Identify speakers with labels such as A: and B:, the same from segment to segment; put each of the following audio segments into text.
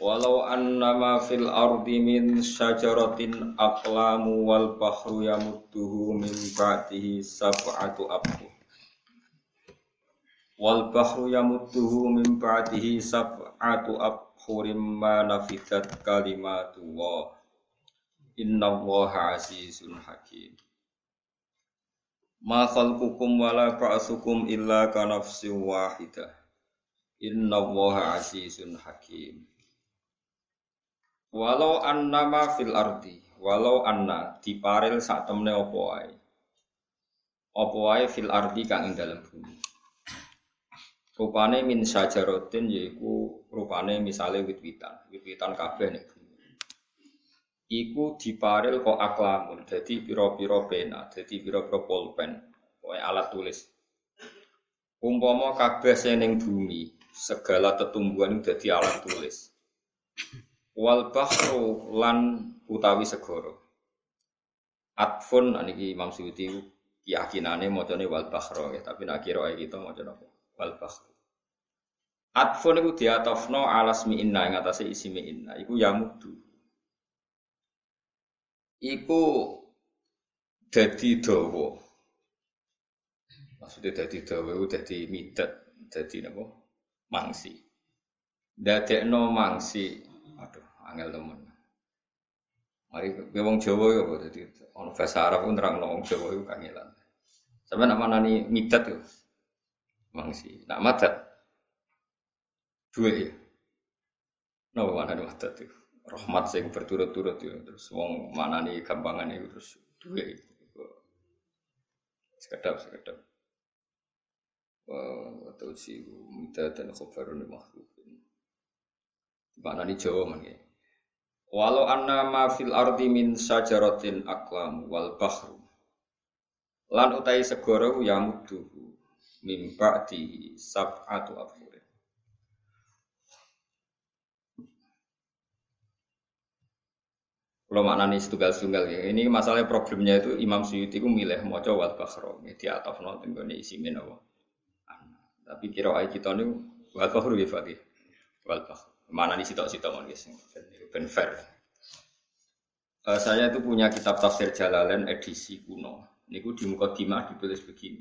A: Walau annama fil ardi min syajaratin aqlamu wal bahru yamudduhu min ba'dihi sab'atu abhur. Wal bahru yamudduhu min ba'dihi sab'atu abhurim ma nafidat kalimatullah. Inna allaha azizun hakim. Ma khalqukum wala ba'sukum illa ka nafsin wahidah. Inna allaha azizun hakim. Walau annama fil ardi, walau anna diparil sak temne apa wae. Apa wae fil ardi kang ing dalem bumi. Rupane min sajaratin yaiku rupane misale wit-witan, wit-witan kabeh nek bumi. Iku diparil kok aklamun, dadi pira-pira pena, dadi pira-pira pulpen, kowe alat tulis. Umpama kabeh sing ning bumi, segala tetumbuhan dadi alat tulis wal bahru lan utawi segara. Atfun niki Imam Suyuti keyakinane macane wal bahro ya tapi nak kira kita maca napa wal bahru. Atfun iku diatofno alasmi inna ing atase isime inna iku yamudu. Iku dadi dawa. Maksudnya dadi dawa iku dadi midet dadi napa? Mangsi. Dadekno mangsi angel temen. Mari wong Jawa ya kok dadi ana bahasa Arab pun terang wong Jawa iku kangelan. Sampe nak manani midat yo. Mangsi. Nak madat duwe ya. Napa manani madat itu? Rahmat sing berturut-turut yo terus wong manani gampangan itu terus duwe. Sekedap sekedap. Wa tausi midat dan khabarun makhluk. Mana di Jawa mangke. Walau anna ma fil ardi min sajaratin aklam wal bahru. Lan utai segoro yamuduhu min ba'di sab'atu abhur. Kalau maknanya setunggal-tunggal ya. Ini masalah problemnya itu Imam Suyuti itu milih moco wal bahro. Di ataf nonton ini isi menawa. Tapi kira ayat kita ini wal bahro ya Fatih. Wal bahro. Mana di situ-situ mon guys, ben fair. Uh, saya itu punya kitab tafsir Jalalain edisi kuno. Niku di muka dimah ditulis begini.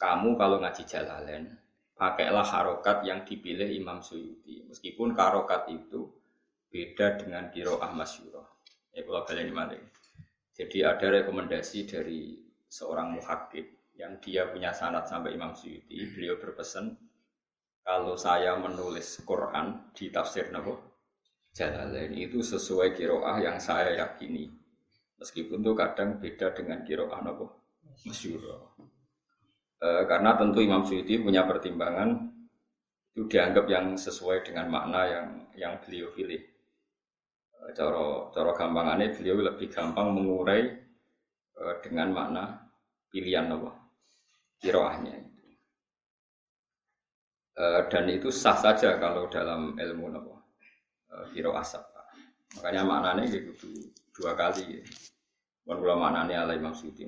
A: Kamu kalau ngaji Jalalain, pakailah harokat yang dipilih Imam Suyuti. Meskipun harokat itu beda dengan kiroah masyurah. Ya kalau kalian ini Jadi ada rekomendasi dari seorang muhakib yang dia punya sanat sampai Imam Suyuti. Beliau berpesan kalau saya menulis Quran di tafsir Nabi Jalalain itu sesuai kiroah yang saya yakini. Meskipun itu kadang beda dengan kiroah Nabi Masyur. E, karena tentu Imam Suyuti punya pertimbangan itu dianggap yang sesuai dengan makna yang yang beliau pilih. E, coro coro gampangannya beliau lebih gampang mengurai e, dengan makna pilihan Nabi kiroahnya. Eh, dan itu sah saja kalau dalam ilmu nopo eh, asap. Makanya maknanya gitu dua kali. Bukan kula maknanya ala Imam Suyuti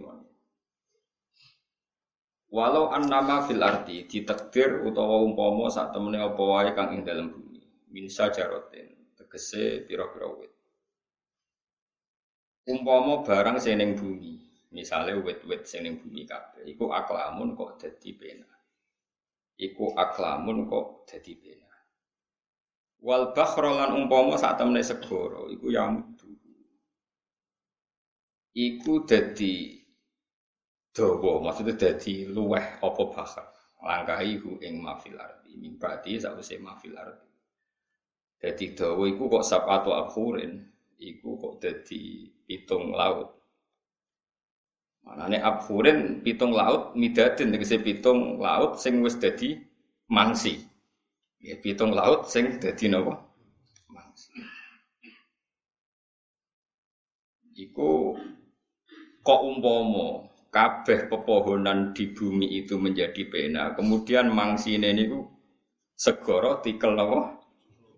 A: Walau annama fil arti ditakdir utawa umpama saat temene apa wae kang ing dalam bumi min sajarotin tegese pira-pira wit. Umpama barang sing ning bumi, misale wit-wit sing ning bumi kabeh iku aklamun kok dadi pena iku aklamun kok dadi pena. Wal bakhra lan umpama sak temene segara iku yamudu. Iku dadi dawa, maksudnya dadi luweh apa bakhar. Langkahi hu ing mafil ardi, mimpati sakwise mafil ardi. Dadi dawa iku kok sabatu abhurin, iku kok dadi pitung laut. Manane abhurin pitung laut midatin ngekse pitung laut sing wes jadi mangsi. Ya pitung laut sing jadi nopo Mangsi. Iku kok umpomo kabeh pepohonan di bumi itu menjadi pena. Kemudian mangsine niku segoro tikel nopo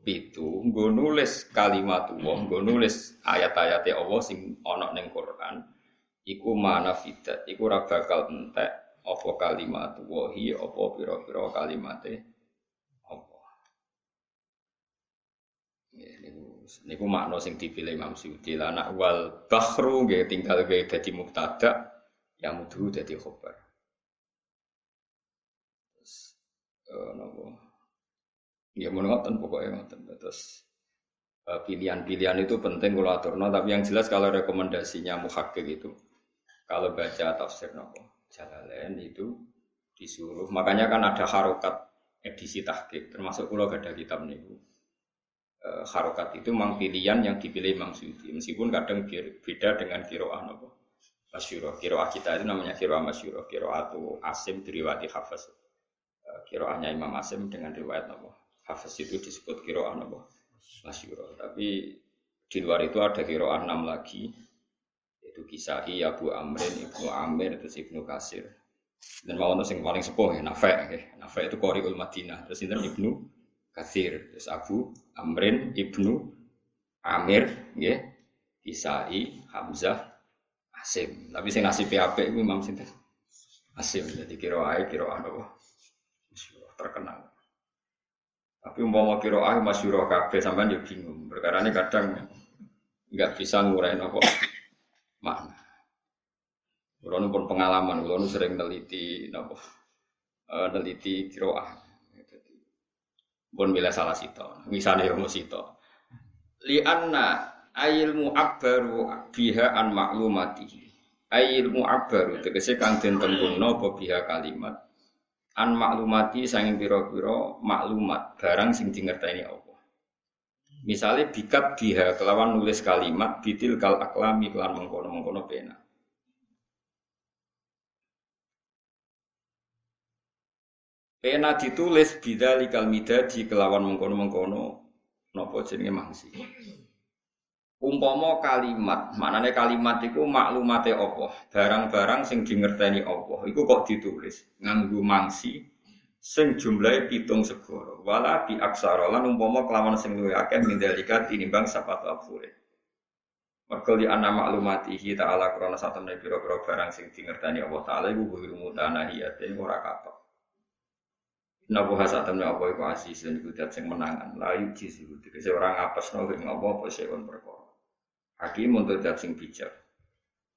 A: itu gue nulis kalimat Allah, gue nulis ayat-ayatnya Allah sing onok neng Quran. Iku mana fidat, iku ora bakal entek apa kalimat wahi apa pira-pira kalimate apa. Niku niku makna sing dipilih Imam Suyuti. Wal bahru nggih tinggal nggih dadi mubtada yang mudu dadi khobar. Terus uh, napa? Ya mau ngoten pokoknya ngoten. Terus uh, pilihan-pilihan itu penting kalau aturno, tapi yang jelas kalau rekomendasinya muhakkik itu kalau baca tafsir nopo Jalalain itu disuruh. Makanya kan ada harokat edisi tahqiq, termasuk kalau ada kitab nih. E, harokat itu memang pilihan yang dipilih Imam Suyuti, meskipun kadang beda dengan kiroah nopo. Masyuro, kiroah kita itu namanya kiroah masyuro, kiroah itu asim diriwati hafaz. E, kiroahnya Imam Asim dengan riwayat nopo Hafiz itu disebut kiroah apa? Masyuro. Tapi di luar itu ada kiroah enam lagi. Yaitu Kisai, Abu Amrin, Ibnu Amir, terus Ibnu Kasir. Dan mau yang paling sepuh ya, Nafe. Ya. Nafe itu Qoriul Madinah. Terus ini Ibnu Kasir. Terus Abu Amrin, Ibnu Amir, ya. Kisai, Hamzah, Asim. Tapi saya ngasih PAP itu Imam Sinten. Asim. Jadi kiroah, kiroah apa? Terkenal. Tapi umpama kiroah masyuroh kabeh sampean yo bingung. Perkara ini kadang nggak bisa ngurain apa makna. Kulo pun pengalaman, kulo sering neliti napa uh, neliti kiroah. Pun bila salah sito, misalnya ilmu sito. Li anna ayilmu akbaru biha an maklumati. Ayilmu akbaru tegese kang den tembungno apa biha kalimat an maklumati sanging pira-pira maklumat barang sing dingerteni Allah. Misalnya bikat biha kelawan nulis kalimat bitil kal aklami kelan mengkono-mengkono pena. Pena ditulis bidali kalmidadi kelawan mengkono-mengkono nopo jenenge mangsi. Umpama kalimat, maknane kalimat iku maklumate apa? Barang-barang sing dingerteni apa? Iku kok ditulis nganggo mangsi sing jumlahe pitung segoro. Wala bi aksara lan umpama kelawan sing luwih akeh mindalika tinimbang sapatu afure. Mergo li ana maklumatihi ta'ala krana satemene pira-pira barang sing dingerteni Allah taala iku kuwi mutanahiyatin ora katok. Nabu hasa temne apa iku asis dan iku sing menangan. Layu jisi iku tegese ora ngapesno ing apa-apa sing perkara. Hakim untuk dat sing bijak.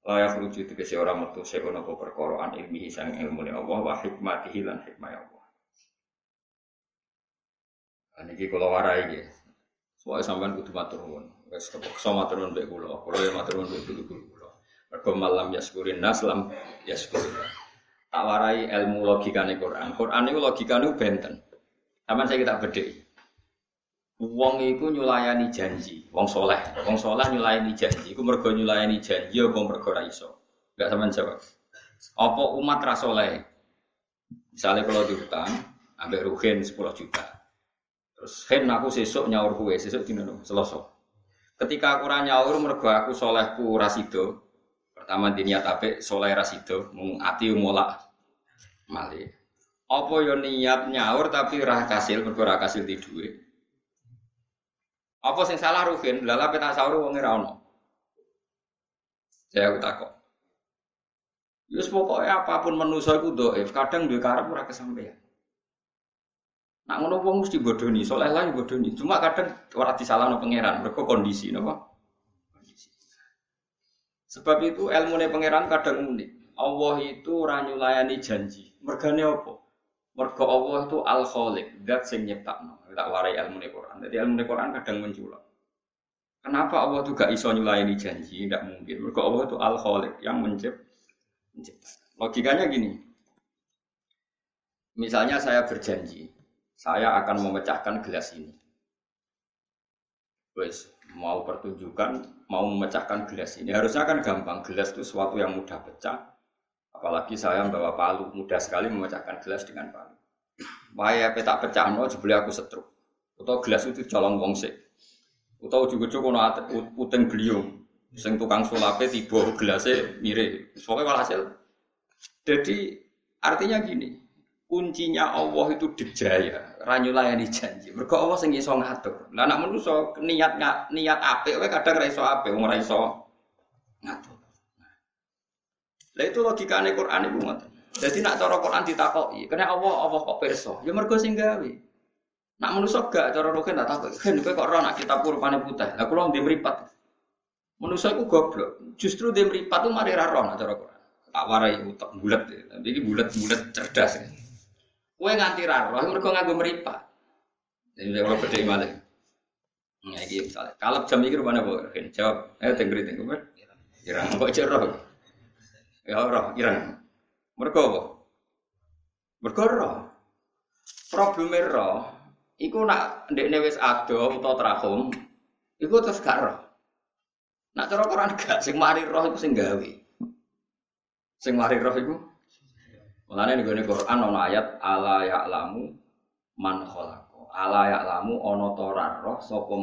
A: Layak lucu tegese orang metu sekon apa perkara an ilmi sang ilmu Allah wa hikmatihi lan hikmah Allah. Nah, niki kula warai nggih. Soale sampean kudu matur nuwun. Wis kepeksa matur nuwun mbek kula. Kula ya matur nuwun mbek kula. Mergo malam yaskurin nas lam yaskurin. Tak warai ilmu logikane Quran. Quran niku logikane benten. Sampeyan saya kita bedheki. Wong iku nyulayani janji, wong soleh, wong soleh nyulayani janji, iku mergo nyulayani janji apa mergo ra iso. Enggak sampean jawab. Apa umat ra soleh? Misalnya kalau diutang, ambek rugen 10 juta. Terus hen aku sesuk nyaur kue, sesuk dino selasa. Ketika aku nyaur mergo aku solehku rasido. Pertama diniat apik soleh rasido, mung ati molak malih. Apa yo niat nyaur tapi ra kasil mergo ra kasil di dhuwit. Apa sing salah Ruhin? Lala peta sahur wong ora ono. Saya takut. Yus pokoknya apa pun manusia itu doif, kadang duwe karep ora kesampaian. Nak ngono wong mesti bodoni, soleh lah bodoni. Cuma kadang ora disalahno pangeran, mergo kondisi napa? Sebab itu ilmu pangeran kadang unik. Allah itu ora nyulayani janji. Mergane apa? Mergo Allah itu al khaliq, zat sing nyiptakno. Tak warai ilmu Quran. Jadi ilmu Quran kadang menculak. Kenapa Allah itu gak iso nyulayani janji? Tidak mungkin. Mergo Allah itu al khaliq yang mencipt. Logikanya gini. Misalnya saya berjanji, saya akan memecahkan gelas ini. Wes, mau pertunjukan, mau memecahkan gelas ini. Harusnya kan gampang. Gelas itu sesuatu yang mudah pecah. Apalagi saya membawa palu, mudah sekali memecahkan gelas dengan palu. Waya peta pecah no, jebule aku setruk. Atau gelas itu colong wong sik. Atau juga cukup no puting beliung. Sing tukang sulape tiba gelasnya mirip. Pokoknya walhasil. Jadi artinya gini, kuncinya Allah itu dijaya, ranyulayani janji. Mergo Allah sing iso ngatur. Lah nek manusa niat niat apik wae kadang ra iso apik, wong ra iso ngatur. Lah itu logikane Quran iku ngoten. Jadi nak cara Quran ditakoki, kena Allah Allah kok pirsa. Ya mergo sing gawe. Nak manusa gak cara roken tak takok. Kan kok ora nak kitab rupane putih. Lah kula ndek mripat. Iku goblok. Justru dia meripat tuh mari raro nak cara Quran. Tak warai utak bulat. Tapi ini bulat-bulat cerdas. Kue nganti raro, mereka nganggo meripat. Jadi kalau beda malah. Nah, ini misalnya. Kalau jam ini mana bu? Jawab. Eh, tenggeri tenggeri. Irang kok cerah. Ya roh, irang. Mereka apa? Mereka roh. Problemnya roh. Iku nak ndek wis ado utawa trahum, iku terus gak roh. Nak cara Quran gak sing mari roh iku sing gawe. Sing mari roh iku Mulane ning Quran ana ayat ala ya'lamu man khalaqa. Ala ya'lamu ana ta roh sapa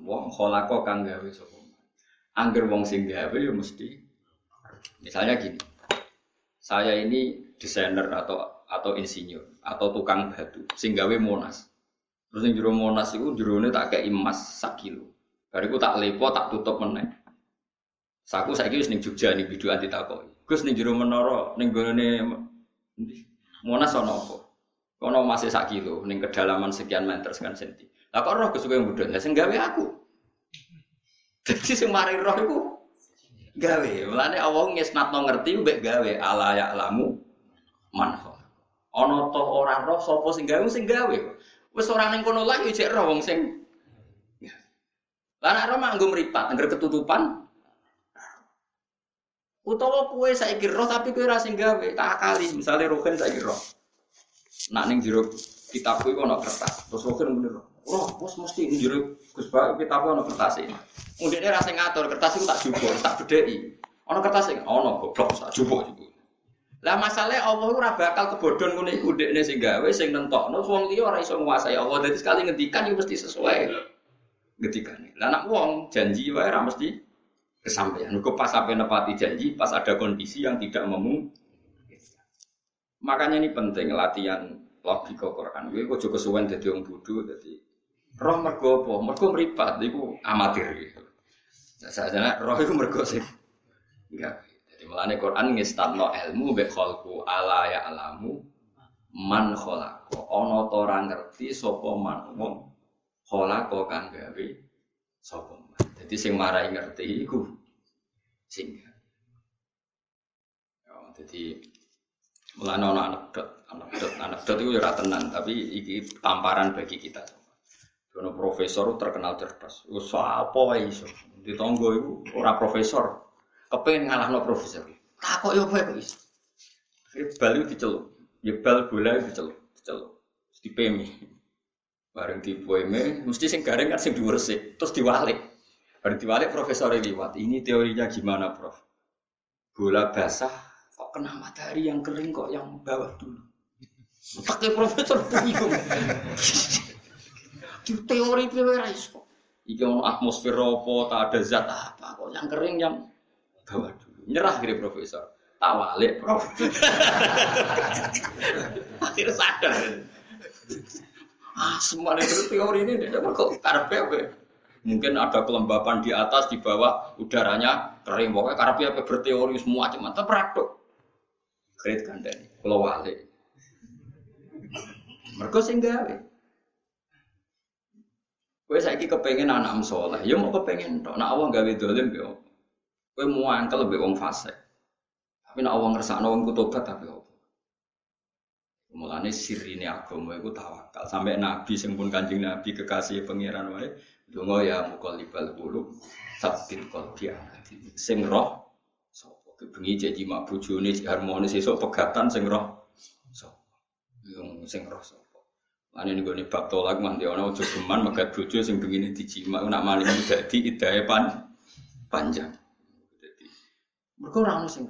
A: wong khalaqa kang gawe sapa. Angger wong sing gawe ya mesti misalnya gini. Saya ini desainer atau atau insinyur atau tukang batu sing gawe Monas. Terus yang jero Monas iku jerone tak kayak emas sak kilo. Bariku tak lepo tak tutup meneh. Saku saiki wis ning Jogja ning bidu anti takoki. Gus ning jero menara ning gone Monas ana apa? Kono masih sak kilo ning kedalaman sekian meter sekian senti. Lah kok roh Gus kowe mudhun? Lah sing gawe aku. Jadi sing mari roh iku gawe. Mulane Allah ngesnatno ngerti mbek gawe ala ya lamu man Ana to ora roh sapa sing gawe sing gawe. Wis ora ning kono lagi jek roh wong sing Lah nek roh manggo mripat, angger ketutupan, Utawa kue saiki roh tapi kue ra sing gawe, tak akali. Misale rohen saiki roh. Nak ning jero kitab kuwi ana kertas. Terus rohen muni roh. Roh, bos mesti ning jero Gus Ba kitab ana kertas iki. Mundine ra sing ngatur, kertas iku tak jupuk, tak bedheki. Ana kertas sing ana goblok tak jupuk jupuk. Lah masalahnya Allah ora bakal kebodhon ngene iku ndekne sing gawe sing nentokno wong liya ora iso nguasai Allah. Dadi sekali ngendikan yo mesti sesuai ngendikane. Lah nak wong janji wae ora mesti kesampaian. Kok pas sampai nepati janji, pas ada kondisi yang tidak memungkinkan. Makanya ini penting latihan logika Quran. Gue kok juga suwen jadi orang bodoh, jadi roh mergo apa? Mergo meripat, itu amatir gitu. Saya roh itu mergo sih. Enggak. Jadi melane Quran ngestatno ilmu be kholku ala ya alamu man kholako. Ono to ngerti sapa man wong kholako kang gawe sapa. Jadi sing marai ngerti iku sing. Ya, jadi mulane ana anekdot, anekdot, anekdot itu ora tenan, tapi iki tamparan bagi kita. Dono profesor terkenal cerdas. Apa wae iso. Di tonggo iku ora profesor, kepengen ngalahno profesor. Takok yo kowe kok iso. Bal itu diceluk. Ya bal bola diceluk, diceluk. Dipemi. Bareng dipoeme, mesti sing garing kan sing dhuwur sik, terus diwalik. Bareng diwalik profesor liwat. Ini teorinya gimana, Prof? Bola basah kok kena matahari yang kering kok yang bawah dulu. Pakai profesor bingung. Di teori teori iso. Iki atmosfer apa, tak ada zat apa kok yang kering yang bawah dulu. Nyerah gitu profesor. Tak balik, Prof. Akhirnya sadar. Ah, semua itu teori ini dia kok karpe apa? Mungkin ada kelembapan di atas, di bawah, udaranya kering. Pokoknya karpe apa berteori semua cuma terpraktek. Kredit kandani, kalau wale. Mereka sing gawe. Kowe saiki kepengen anak soleh, ya mau kepengen tok. Nak awang gawe dolim yo. Kowe mau angkel lebih wong fase. Tapi nak awang ngersakno wong kutobat tapi apa? Mulane sirine agama iku tawakal. Sampai Nabi sing pun Kanjeng Nabi kekasih pangeran wae donga ya muqallibal qulub sabbit qalbi sing roh sapa kebengi janji mak bojone harmonis esuk pegatan sing roh sapa yang sing roh sapa Ane nih gue bab tolak mah dia orang ojo geman megat bojo sing begini dijima nak maling dadi idahe pan panjang. Jadi mereka orang sing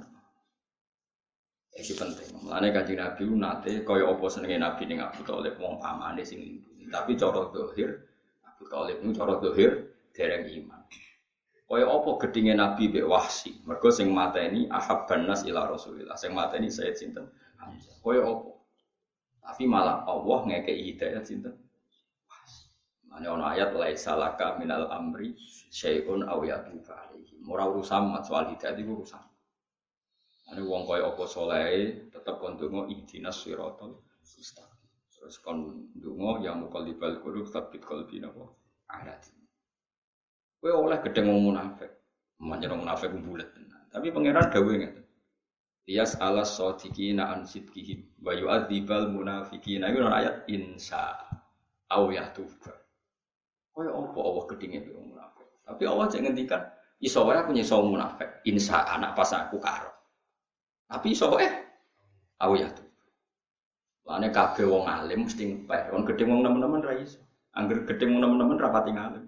A: Iki penting. Mulane kanjeng Nabi nate kaya apa senenge Nabi ning Abu Thalib wong pamane sing Tapi cara dohir Abu Thalib itu cara dohir dereng iman. Kaya apa gedinge Nabi mbek Wahsi. Mergo sing mateni ahabban nas ila Rasulillah. Sing mateni Sayyid sinten? Hamzah. Kaya apa? Tapi malah Allah ngekei hidayat sinten? Mane ana ayat laisa laka minal amri syai'un aw yatuba alaihi. Ora urusan mat soal hidayat iku urusan. Ane wong kaya apa saleh tetep kon donga ihdinas siratal mustaqim. Terus kon donga ya muqallibal qulub tsabbit qalbi napa? Ala Kowe oleh gedeng wong munafik. Manjen wong munafik tenan. Tapi pangeran dawuh ngeten. Iyas ala sadiqina an sidqihim wa yu'adzibal munafiqina. Iku ayat insya au yatuba. Kaya apa Allah gedenge wong munafik. Tapi Allah cek ngendikan iso wae aku munafik. Insya anak pas aku karo. Tapi iso wae au yatuba. Lane kabeh wong alim mesti ngepek. Wong gedhe wong nemen-nemen ra iso. Angger gedhe wong nemen-nemen rapati ngalim.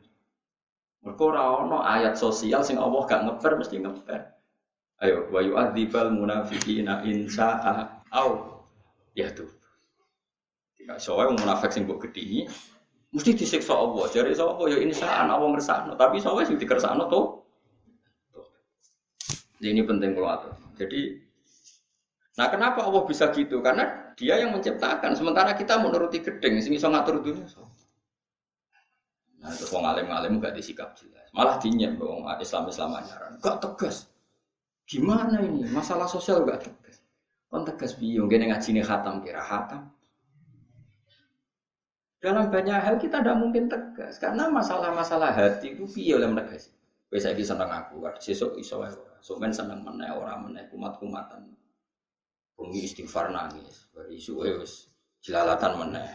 A: Mereka ora ono ayat sosial sing Allah gak ngeper mesti ngeper. Ayo wa yu'adzibal munafiqina in sa'a au ya tuh. Tidak soalnya wong munafik sing mbok gedhi mesti disiksa Allah. Jare sapa ya insaan Allah ngersakno, tapi soalnya sing dikersakno to. Ini penting kalau atur. Jadi Nah kenapa Allah bisa gitu? Karena dia yang menciptakan. Sementara kita menuruti gedeng, sing iso ngatur dunia. Nah, terus wong alim-alim gak disikap jelas. Malah dinyem wong Islam-Islam anyaran. Gak tegas. Gimana ini? Masalah sosial gak tegas. Kon tegas biung gini ngaji nih khatam kira khatam. Dalam banyak hal kita tidak mungkin tegas karena masalah-masalah hati itu piye oleh menegas. Wes saiki seneng aku, sesuk iso wae ora. Somen seneng meneh ora meneh kumat-kumatan. Bengi istighfar nangis, bari isu wis jelalatan meneh.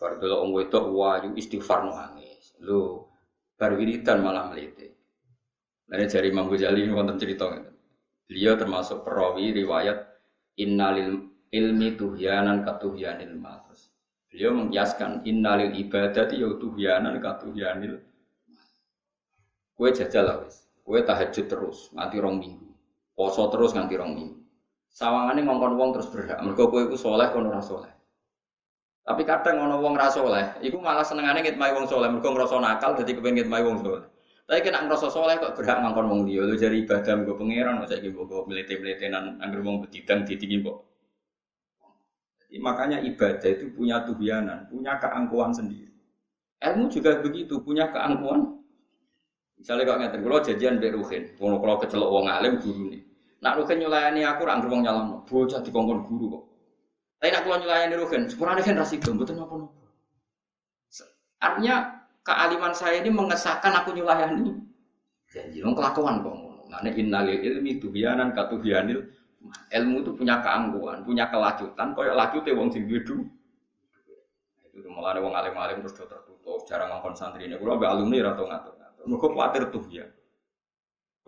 A: Bar delok wong wedok wayu istighfar nangis. Lho, bar wiridan malah melete. Lain jari Imam Ghazali wonten cerita. Beliau termasuk perawi riwayat innalil ilmi tuhyanan katuhyanil mal. Beliau mengkiaskan innalil ibadati ya tuhyanan katuhyanil Kue jajal lah. Kue tahajud terus nganti rong minggu. Poso terus nganti rong minggu. Sawangane ngongkon wong terus berhak. Mergo kowe iku soleh kono ora. Tapi kadang ono wong ra soleh, iku malah senengane ngitmai wong soleh, mergo ngrasa nakal dadi kepengin ngitmai wong soleh. Tapi kena ngrasa soleh kok berhak ngongkon wong liya, lho jari ibadah nggo pangeran kok saiki mbok melete-meletenan anggere wong bedidang ditingi. Jadi, makanya ibadah itu punya tuhyanan, punya keangkuhan sendiri. Ilmu juga begitu, punya keangkuhan. Misalnya kok ngeten, kalau janjian mbek Ruhin, kalau kalau kecelok wong alim guru nih. Nak Ruhin nyulayani aku, ra wong nyalam, bocah dikongkon guru kok. Tapi nak kalau nyulayani Ruhin, sepurane kan rasidom, betul napa-napa. Artinya kealiman saya ini mengesahkan aku nyulayani. Janji dong kelakuan kok ngono. Ngene innalil ilmi tuhyanan katuhyanil ilmu itu punya keangkuhan, punya kelanjutan koyo lajute wong sing duwe Itu malah wong alim-alim terus do tertutup, jarang ngongkon santri ini. Kulo alumni ra tau ngatur-ngatur. Mergo kuwatir tuh ya.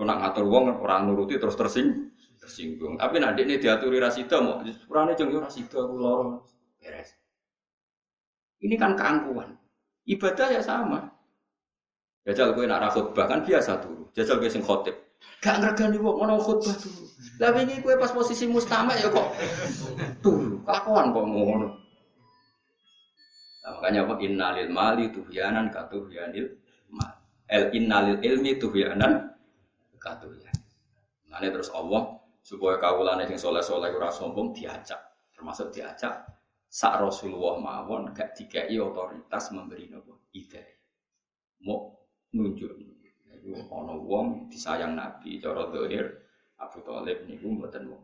A: Nak ngatur wong orang nuruti terus tersing tersinggung. Tapi nanti ini diaturi rasida mau sepurane jeng rasida aku beres. Ini kan keangkuhan. Ibadah ya sama. Jajal kowe nak ra khutbah kan biasa turu. Jajal kowe sing khotib. Gak ngregani wong ana khutbah turu. Lah wingi kowe pas posisi mustamak ya kok turu. Kelakuan kok ngono. Nah, makanya apa innalil mali tuhyanan katuhyanil mal. El innalil ilmi tuhyanan katuhyan. Nah, terus Allah supaya kawulane sing soleh-soleh ora sombong diajak, termasuk diajak sak Rasulullah mawon gak dikai otoritas memberi nopo ide. Mau nunjuk niku ana wong disayang Nabi cara dohir Abu Thalib niku mboten wong.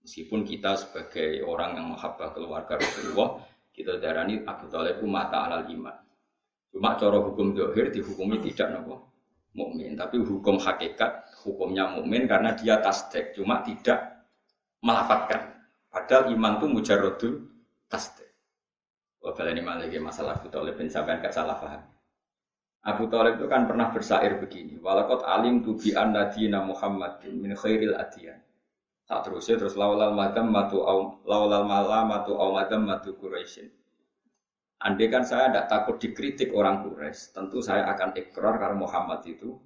A: Meskipun kita sebagai orang yang menghabah keluarga Rasulullah, kita darani Abu Thalib mata alal iman. Cuma cara hukum dohir dihukumi tidak nopo mukmin, tapi hukum hakikat hukumnya mukmin karena dia tasdek, cuma tidak melafatkan. Padahal iman itu mujarodul tasdek. Wah, ini malah masalah Abu Thalib, sampai gak salah paham. Abu Thalib itu kan pernah bersair begini, walakot alim tu bi dina Muhammadin min khairil adiyan. Tak terusnya terus laulal madam matu au laulal malam matu au madam matu Quraisyin. Andai kan saya tidak takut dikritik orang Quraisy, tentu saya akan ikrar karena Muhammad itu.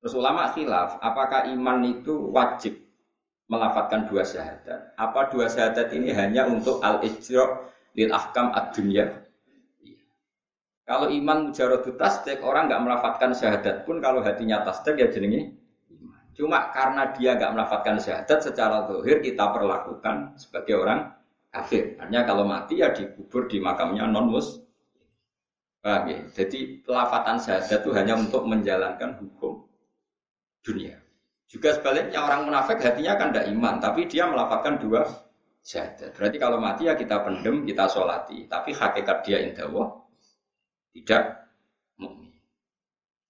A: Terus ulama khilaf, apakah iman itu wajib melafatkan dua syahadat? Apa dua syahadat ini hanya untuk al-ijra lil ahkam ad-dunya Kalau iman mujaradu tasdik, orang nggak melafatkan syahadat pun kalau hatinya tasdik ya jenenge. Cuma karena dia nggak melafatkan syahadat secara zahir kita perlakukan sebagai orang kafir. Artinya kalau mati ya dikubur di makamnya non mus. Paham ya? Jadi pelafatan syahadat itu hanya untuk menjalankan hukum dunia. Juga sebaliknya orang munafik hatinya kan tidak iman, tapi dia melafatkan dua syahadat. Berarti kalau mati ya kita pendem, kita sholati. Tapi hakikat dia indah tidak mukmin.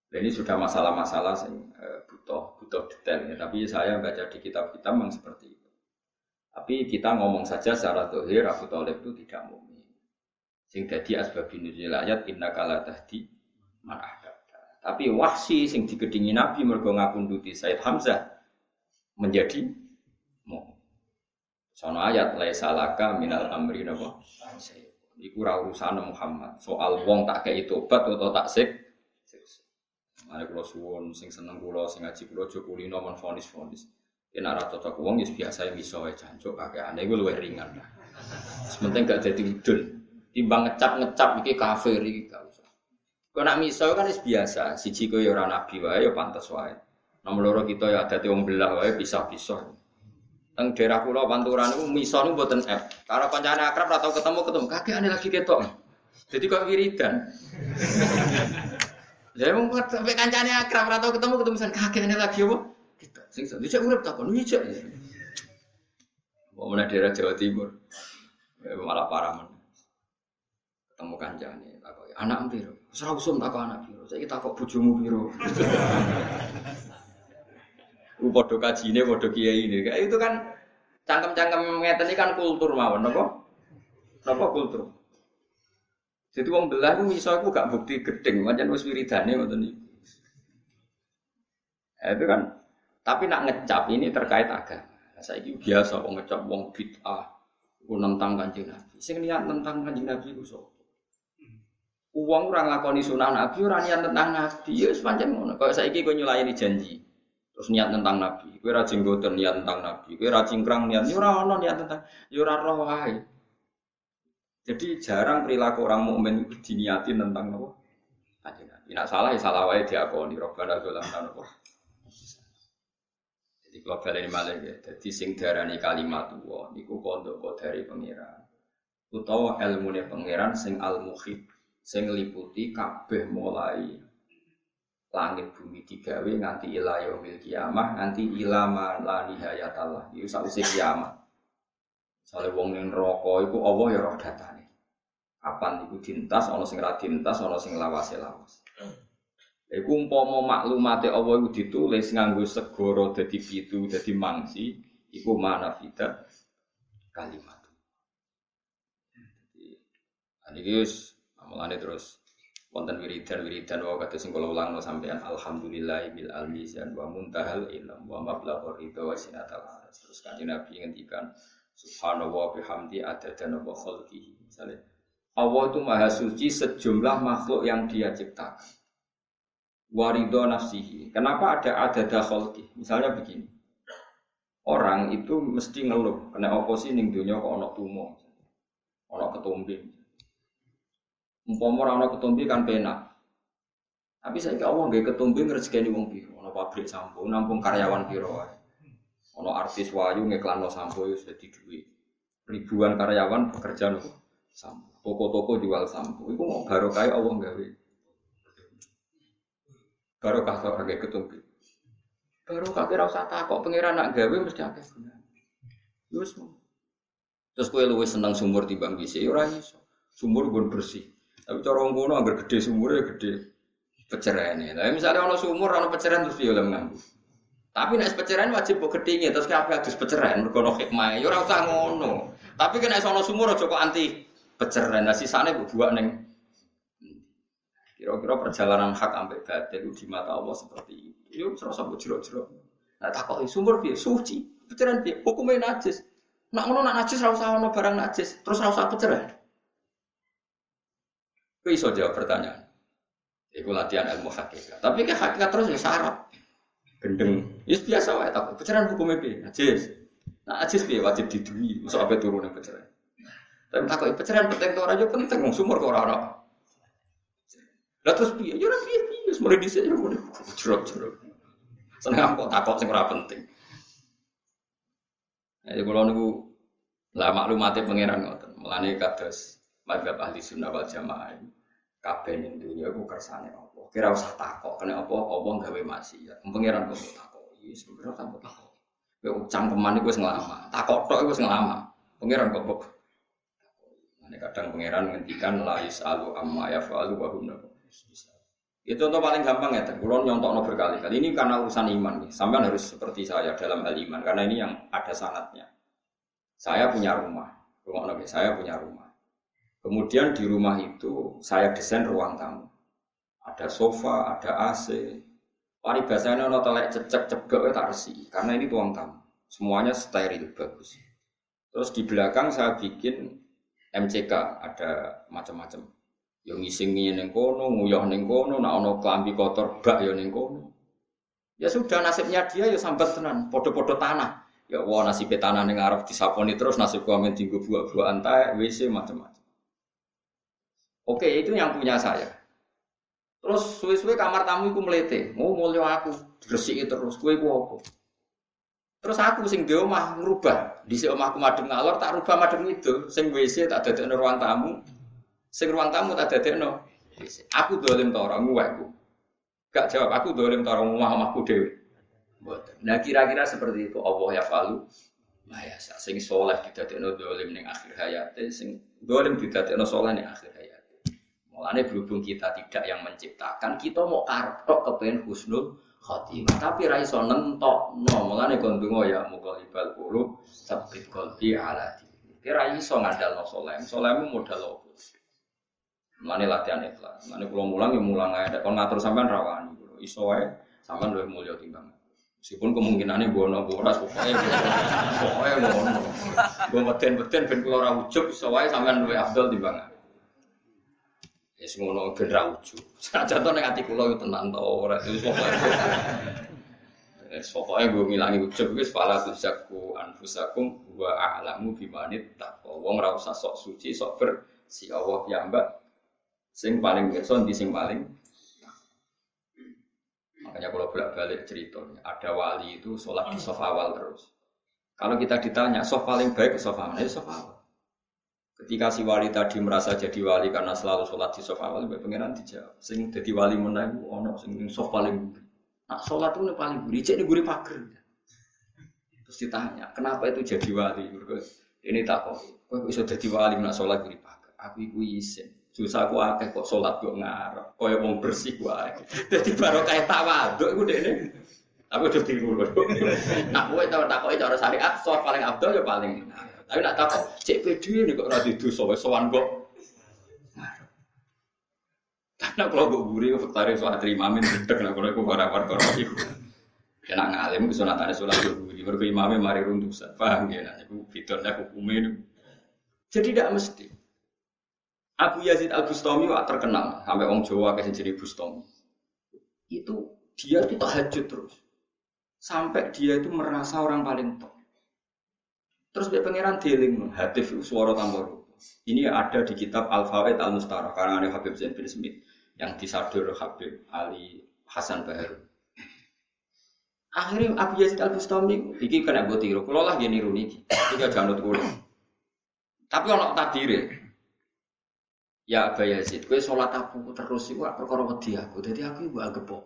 A: Dan ini sudah masalah-masalah uh, butuh butuh detail ya. Tapi saya baca di kitab-kitab memang seperti itu. Tapi kita ngomong saja secara dohir Abu Talib itu tidak mukmin. Sing jadi asbabun nuzul ayat inna kala tahdi man Tapi wahsi sing digedingi Nabi mergo ngapunduti Said Hamzah menjadi mukmin. Sono ayat laisa laka minal amri napa? Iku ora urusan Muhammad. Soal wong tak kei tobat atau tak sik. Mane kula suwun sing seneng kula sing ngaji kula aja kulino men fonis-fonis. Yen ora cocok wong wis biasa iso wae jancuk kakeane iku luwih ringan. Sementing gak dadi udun. Timbang ngecap-ngecap iki kafir iki Kok nak miso kan wis biasa, siji kowe ya nabi wae ya pantes wae. Nomor loro kita ya dadi wong belah wae pisah-pisah. Teng daerah pulau Panturan itu miso nu buatan F. Kalau kancane akrab atau ketemu ketemu kakek aneh lagi ketok. Jadi kok wiridan. Lah wong sampai kancane akrab atau ketemu ketemu misalnya kakek aneh lagi apa? Kita sing dicek urip takon dicek. Mau mana daerah Jawa Timur. Ya, malah parah men. Ketemu kancane takon anak piro? Ora usum takon anak piro. Saiki takok bojomu piro. Ku padha kajine padha kiai ini. Itu kan cangkem-cangkem ngeten ini kan kultur mawon napa? Napa kultur? Jadi wong belah ku iso aku gak bukti gedeng, pancen wis wiridane ngoten iki. Ya, itu kan tapi nak ngecap ini terkait agama. Saya ini biasa wong ngecap wong bid'ah, ku nentang kanjeng Nabi. Sing niat tentang kanjeng Nabi ku sapa? Uang orang lakoni sunah Nabi, orang niat tentang Nabi, ya sepanjang ngono. Kalau saya ini kau nyulayani janji, Terus niat tentang Nabi, kue rajin goten niat tentang Nabi, kue rajin kerang niat, yura ono niat tentang, yura roh wae. Jadi jarang perilaku orang mukmin diniati tentang Nabi. Kanjeng Nabi. Nak salah ya salah wae diakoni Robbana dzolamna napa. Jadi kalau balik malah ya, jadi sing darani kalimat tua, niku kondo dari pangeran. Utawa ilmu pangeran sing al muhib, sing liputi kabeh mulai langit bumi digawe nganti ila yaumil kiamah nganti ila ma la nihayatallah. Iku sakwise kiamat. Sale wong ning neraka iku Allah ya roh datane. Kapan iku dintas ana sing ra dintas ana sing lawase lawas Iku umpama maklumate Allah iku ditulis nganggo segara dadi pitu dadi mangsi iku fida? Kalimat. Jadi, ini amalane terus wonten wiridan wiridan wa kata sing kula ulangno sampean alhamdulillah bil almizan wa muntahal ilm wa mablaghur ridha wa sinatal terus kanjeng Nabi ngendikan subhanallah bihamdi adada wa khalqihi misalnya Allah itu maha suci sejumlah makhluk yang dia ciptakan. Warido nafsihi. Kenapa ada adada khalqi? Misalnya begini. Orang itu mesti ngeluh kena oposisi ning dunia kok ana tumo? Ana ketumbi Umpama ora ana ketumbi kan penak. Tapi saya Allah nggak ketumbi ngrezekeni wong piro, ana pabrik sampo, nampung karyawan piro wae. Ana artis wayu ngiklanno sampo wis dadi duit. Ribuan karyawan bekerja nopo sampo. Toko-toko jual sampo. Iku mau barokah Allah gawe. Barokah kok kagak ketumbi. Barokah kira usah takok pangeran nak gawe mesti akeh gunane. Wis Terus kowe luwih seneng sumur timbang bisa, ya ora iso. Sumur gue bersih. Tapi cara wong agar gede sumurnya gede peceraian. Tapi misalnya ono sumur ono peceraian terus dia oleh. Tapi nek peceraian wajib kok gedhinge terus kabeh adus peceraian mergo ono hikmah. Ya ora usah ngono. Tapi kena ono sumur aja kok anti peceraian. Nah sisane mbok buak ning Kira-kira perjalanan hak sampai batin di mata Allah seperti itu. Yuk terus mbok jero-jero. Nah takoki sumur piye? Suci. Peceraian piye? Hukumnya najis. Nak ngono nak najis ora usah ono barang najis. Terus ora usah peceraian. Kau iso jawab pertanyaan. Iku latihan ilmu hakikat. Tapi kan hakikat terus ya syarat. Gendeng. Ya biasa wae tak. Pecahan hukumnya piye? Najis. Nah, najis piye wajib didui. Masuk apa turun yang pecahan. Tapi tak kok pecahan penting to ora penting wong sumur kok ora ora. Lah terus piye? Ya ora piye piye, mulai dhisik ya mulai jerok-jerok. Seneng kok takok sing ora penting. Ya kula niku lah maklumate pangeran ngoten. Mulane kados madzhab ahli sunnah wal jamaah kabeh ning dunya iku kersane apa. Kira usah takok kena apa apa gawe maksiat. Pangeran kok takok. Iya sebenarnya tanpa takok. Kowe cangkeman iku wis nglama. Takok tok iku wis nglama. Pangeran kok kok. Nah, kadang pangeran ngendikan la yasalu amma yafalu wa hum itu contoh paling gampang ya, kulon nyontok berkali-kali. Ini karena urusan iman nih. Sampai harus seperti saya dalam hal iman, karena ini yang ada sanatnya. Saya punya rumah, rumah nabi saya punya rumah. Kemudian di rumah itu saya desain ruang tamu. Ada sofa, ada AC. Paribasanya ono telek cecek cebek tak resi, karena ini ruang tamu. Semuanya steril bagus. Terus di belakang saya bikin MCK, ada macam-macam Yo ngisingi ning kono, nguyah ning kono, nak ono klambi kotor bak yo ning kono. Ya sudah nasibnya dia ya sambat tenan, podo-podo tanah. Ya wah nasib tanah ning arep disaponi terus nasib men tinggu buah-buah antai, WC macam-macam. Oke, itu yang punya saya. Terus suwe-suwe kamar tamu iku melete, mau mulio aku, diresiki terus, kue ku apa? Terus aku sing di omah di si omahku madem ngalor tak rubah madem itu, sing WC tak ada ruang tamu, Sing ruang tamu tak no. Aku dolim ta ora nguwek Gak jawab aku dolim ta ora omah-omahku dhewe. Nah kira-kira seperti itu Allah ya falu. Nah ya sing soleh no dolim ning akhir hayat, sing dolim no soleh ning akhir. Mulane berhubung kita tidak yang menciptakan, kita mau kartok kepengen husnul khotimah. Tapi ra iso nentok. No, mulane kon ya mughalibal qulub, sabit qalbi ala dini. Kira iso ngandalno soleh. Solehmu modal opo? Mulane latihan ikhlas. Mulane kula mulang ya mulang ae. Kon ngatur sampean rawani. Iso wae sampean luwih mulya timbang. Meskipun kemungkinannya bono boras pokoknya pokoknya ngono. Gue beten-beten ben kula ora ujug iso wae sampean luwih afdal timbang. Ya sing ngono ben ra ujug. Senajan to ning ati kula yo tenan to ora wis pokoke. Wis pokoke gue ngilangi ujug wis fala anfusakum wa a'lamu bimanit taqwa. Wong usah sok suci, sok bersih Allah piyambak Sing paling pirsa di sing paling Makanya kalau bolak-balik ceritanya, ada wali itu sholat di sofa awal terus. Kalau kita ditanya, sof paling baik ke mana? Ya sofa awal. Ketika si wali tadi merasa jadi wali karena selalu sholat di sofa awal, pengiran dijawab. Sing jadi wali itu ono sing sof paling buri. Nah sholat itu paling buri, cek ini guri pager. Terus ditanya, kenapa itu jadi wali? Ini tak kok, kok bisa jadi wali nak sholat guri pager? Aku iku isin. Susah aku akeh kok sholat kok ngarep. Kaya wong bersih wae. Dadi baru kayak tawaduk iku dekne. Tapi udah tiru lho. Nak kowe tau takoki cara syariat, sholat paling abdul ya paling. Tapi nak takok cek pede ini kok ora didosa wis sowan kok. Karena kalau gue buri, gue tarik soal terima amin, tidak nak kalau gue para perkara itu. Ya nak ngalim, kesunatannya sholat gue buri, baru imamnya mari runtuh, paham ya? Nah, itu fiturnya hukumnya Jadi tidak mesti. Abu Yazid Al Bustami wak terkenal sampai orang Jawa kasih jadi Bustami. Itu dia itu tahajud terus. Sampai dia itu merasa orang paling top. Terus dia pangeran dealing hatif suara tambah Ini ada di kitab Al Fawaid Al Mustarah karena ada Habib Zain bin Smith yang disadur Habib Ali Hasan Baharu. Akhirnya Abu Yazid Al Bustami iki kena gue tiru. Kalau lah dia niru niki, tiga janut kulit. Tapi orang tadire, Ya Aba Yazid, kowe sholat aku terus iku perkara wedi aku. Dadi aku iku anggap apa?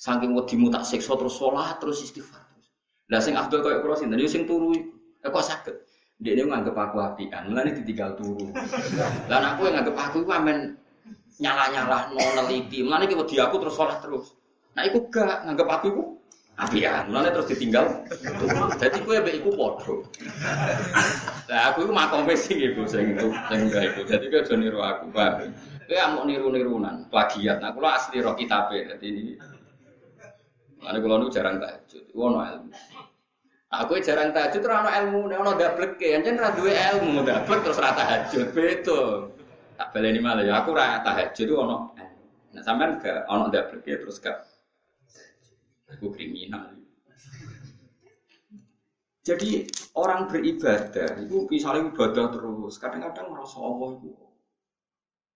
A: Saking wedimu tak siksa terus sholat terus istighfar terus. Lah sing Abdul koyo kula sinten? Yo sing turu iku. Eh kok saged. Dia nganggep aku apian, mulane ditinggal turu. Lah aku yang nganggep aku iku amen nyala-nyala no neliti. Mulane ki wedi aku terus sholat terus. Nah iku gak nganggep aku iku apian. Mulane terus ditinggal. Dadi kowe mbek iku padha. Lah aku iku makome sing iku sing sing iku. Dadi kowe aja niru aku, Pak. Kowe amuk niru-nirunan, plagiat. Nah kula asli roh kitabe. Dadi ini kula niku jarang tahajud. Ono ilmu. Aku jarang tahajud ora ono ilmu, ono dableke. Anjen ora duwe ilmu, dablek terus ora tahajud. Beda. Tak baleni malah ya aku ora tahajud ono. Nah sampean gak ono dableke terus gak Aku kriminal. Jadi orang beribadah itu misalnya ibadah terus, kadang-kadang merasa Allah itu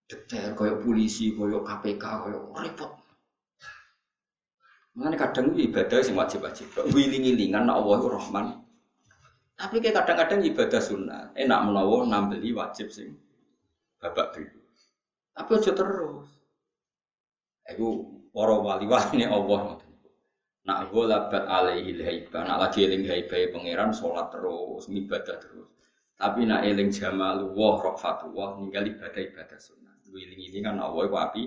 A: detail koyo polisi, koyo KPK, koyo repot. Mengenai kadang ibadah sing wajib-wajib. Wiling-wilingan nak Allah Rahman. Tapi kayak kadang-kadang ibadah sunnah. Enak menawa nambeli wajib sing babak dulu. Tapi aja terus. Iku para wali-wali ini Allah. Nak labat alaihi haibah, nak lagi eling haibah pangeran sholat terus, ibadah terus. Tapi nak eling jamal wah wah ninggal ibadah ibadah sunnah. Wiling ini kan Allah itu api.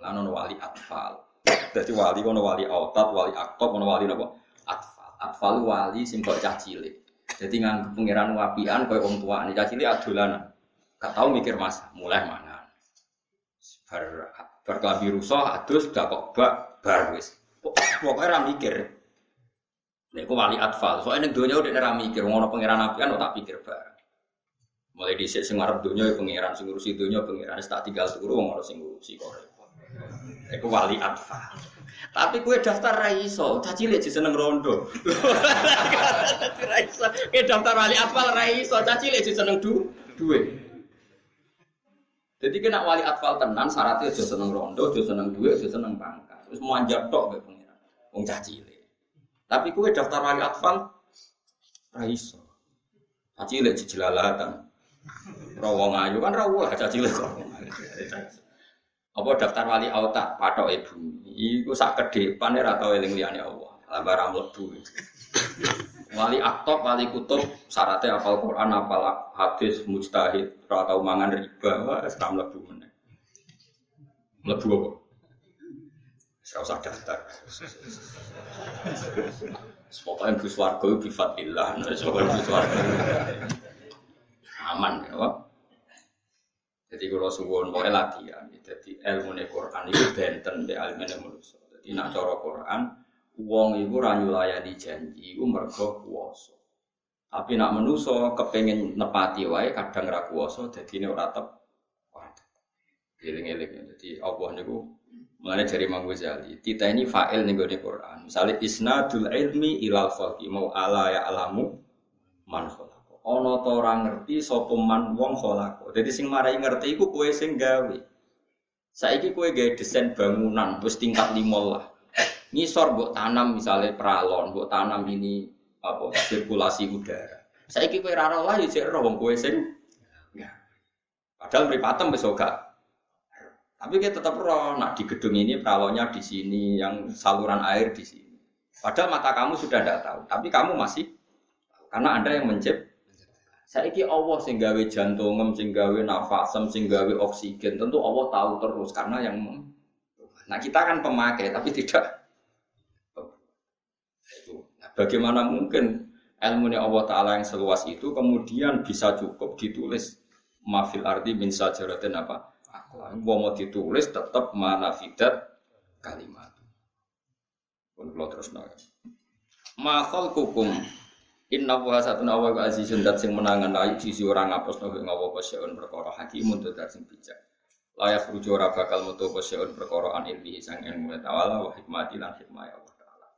A: Lalu wali atfal. Jadi wali kono wali autat, wali aktor, kono wali napa? Atfal. Atfal wali sing kok cah cilik. Jadi nganggep pangeran wapian koyo wong tua. Ini cah cilik adolan. Gak tau mikir mas, mulai mana. Bar berkelabi rusuh, adus, gak kok bak, bar wis. Pokoknya ora mikir. Nek wali atfal, soalnya ning donya udah ora mikir, ngono pangeran apian tak pikir bar. Mulai dhisik sing arep donya ya pangeran sing ngurusi donya pangeran tak tinggal turu wong ora sing kok. Iku wali atfal. Tapi kue daftar raiso, caci sih seneng rondo. raiso, kue daftar wali atfal raiso, caci sih seneng du, duwe. Jadi kena wali atfal tenan, syaratnya aja seneng rondo, aja seneng duwe, aja seneng pangkat. Terus manjat tok be pengiran, wong caci Tapi kue daftar wali atfal raiso, caci lihat jelalatan. Rawong ayu kan rawuh caci lihat kok. Apa daftar wali auta patok ibu. Iku sak ke depan ora tau eling Allah. Lah barang mlebu. Wali aktor, wali kutub, syaratnya apal Quran, apal hadis, mujtahid, ora tau mangan riba, wah seram mlebu meneh. Mlebu apa? Saya usah daftar. Pokoknya Gus Warga itu bifatillah, pokoknya Gus Warga aman ya. Jadi kalau suwon mau latihan, jadi ilmu Quran itu benten be ilmu manusia. Jadi nak cara Quran, uang itu ranyu layani janji, itu mergo kuoso. Tapi nak manusia kepengen nepati wae kadang ra kuoso, jadi ini ora tep. Eling-eling. Jadi Allah niku mulane dari Imam kita ini fa'il nih di Quran. Misalnya isnadul ilmi ilal khalqi mau ala ya alamu man ana ta ora ngerti sapa man wong kholako. Dadi sing marai ngerti iku kowe sing gawe. Saiki kowe gawe desain bangunan wis tingkat 5 lah. Ngisor mbok tanam misalnya pralon, mbok tanam ini apa sirkulasi udara. Saiki kowe ora lah ya jek wong kowe sing. Padahal mripatem wis. Tapi kita tetap roh, nak di gedung ini pralonnya di sini, yang saluran air di sini. Padahal mata kamu sudah tidak tahu, tapi kamu masih karena anda yang mencipt Saiki Allah sing gawe jantungem, sing gawe nafasem, sing gawe oksigen, tentu Allah tahu terus karena yang Nah, kita kan pemakai tapi tidak. Nah, bagaimana mungkin ilmu Allah taala yang seluas itu kemudian bisa cukup ditulis mafil arti min sajaratin apa? Gua mau ditulis tetap manafidat kalimat. Pun terus. Makal kukum Inna wa satun awa wa azizun dat sing menangan ayu sisi orang ngapus nabi ngawa pasyaun perkara hakimun dat sing bijak. Layak rujuk ora bakal mutu pasyaun perkara an ilmihi sang ilmu ta'ala wa hikmati lan hikmah ya Allah ta'ala.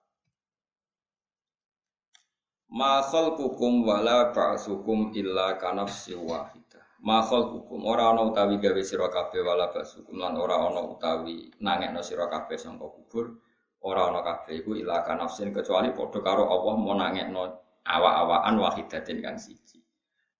A: Ma khalqukum wala ba'sukum illa kanafsi wahidah. Ma khalqukum ora ana utawi gawe sira kabeh wala ba'sukum lan ora ana utawi nangekno sira kabeh sangka kubur. Ora ana kabeh iku illa kanafsin kecuali padha karo Allah mau nangekno awa-awaan wahidatin kang siji.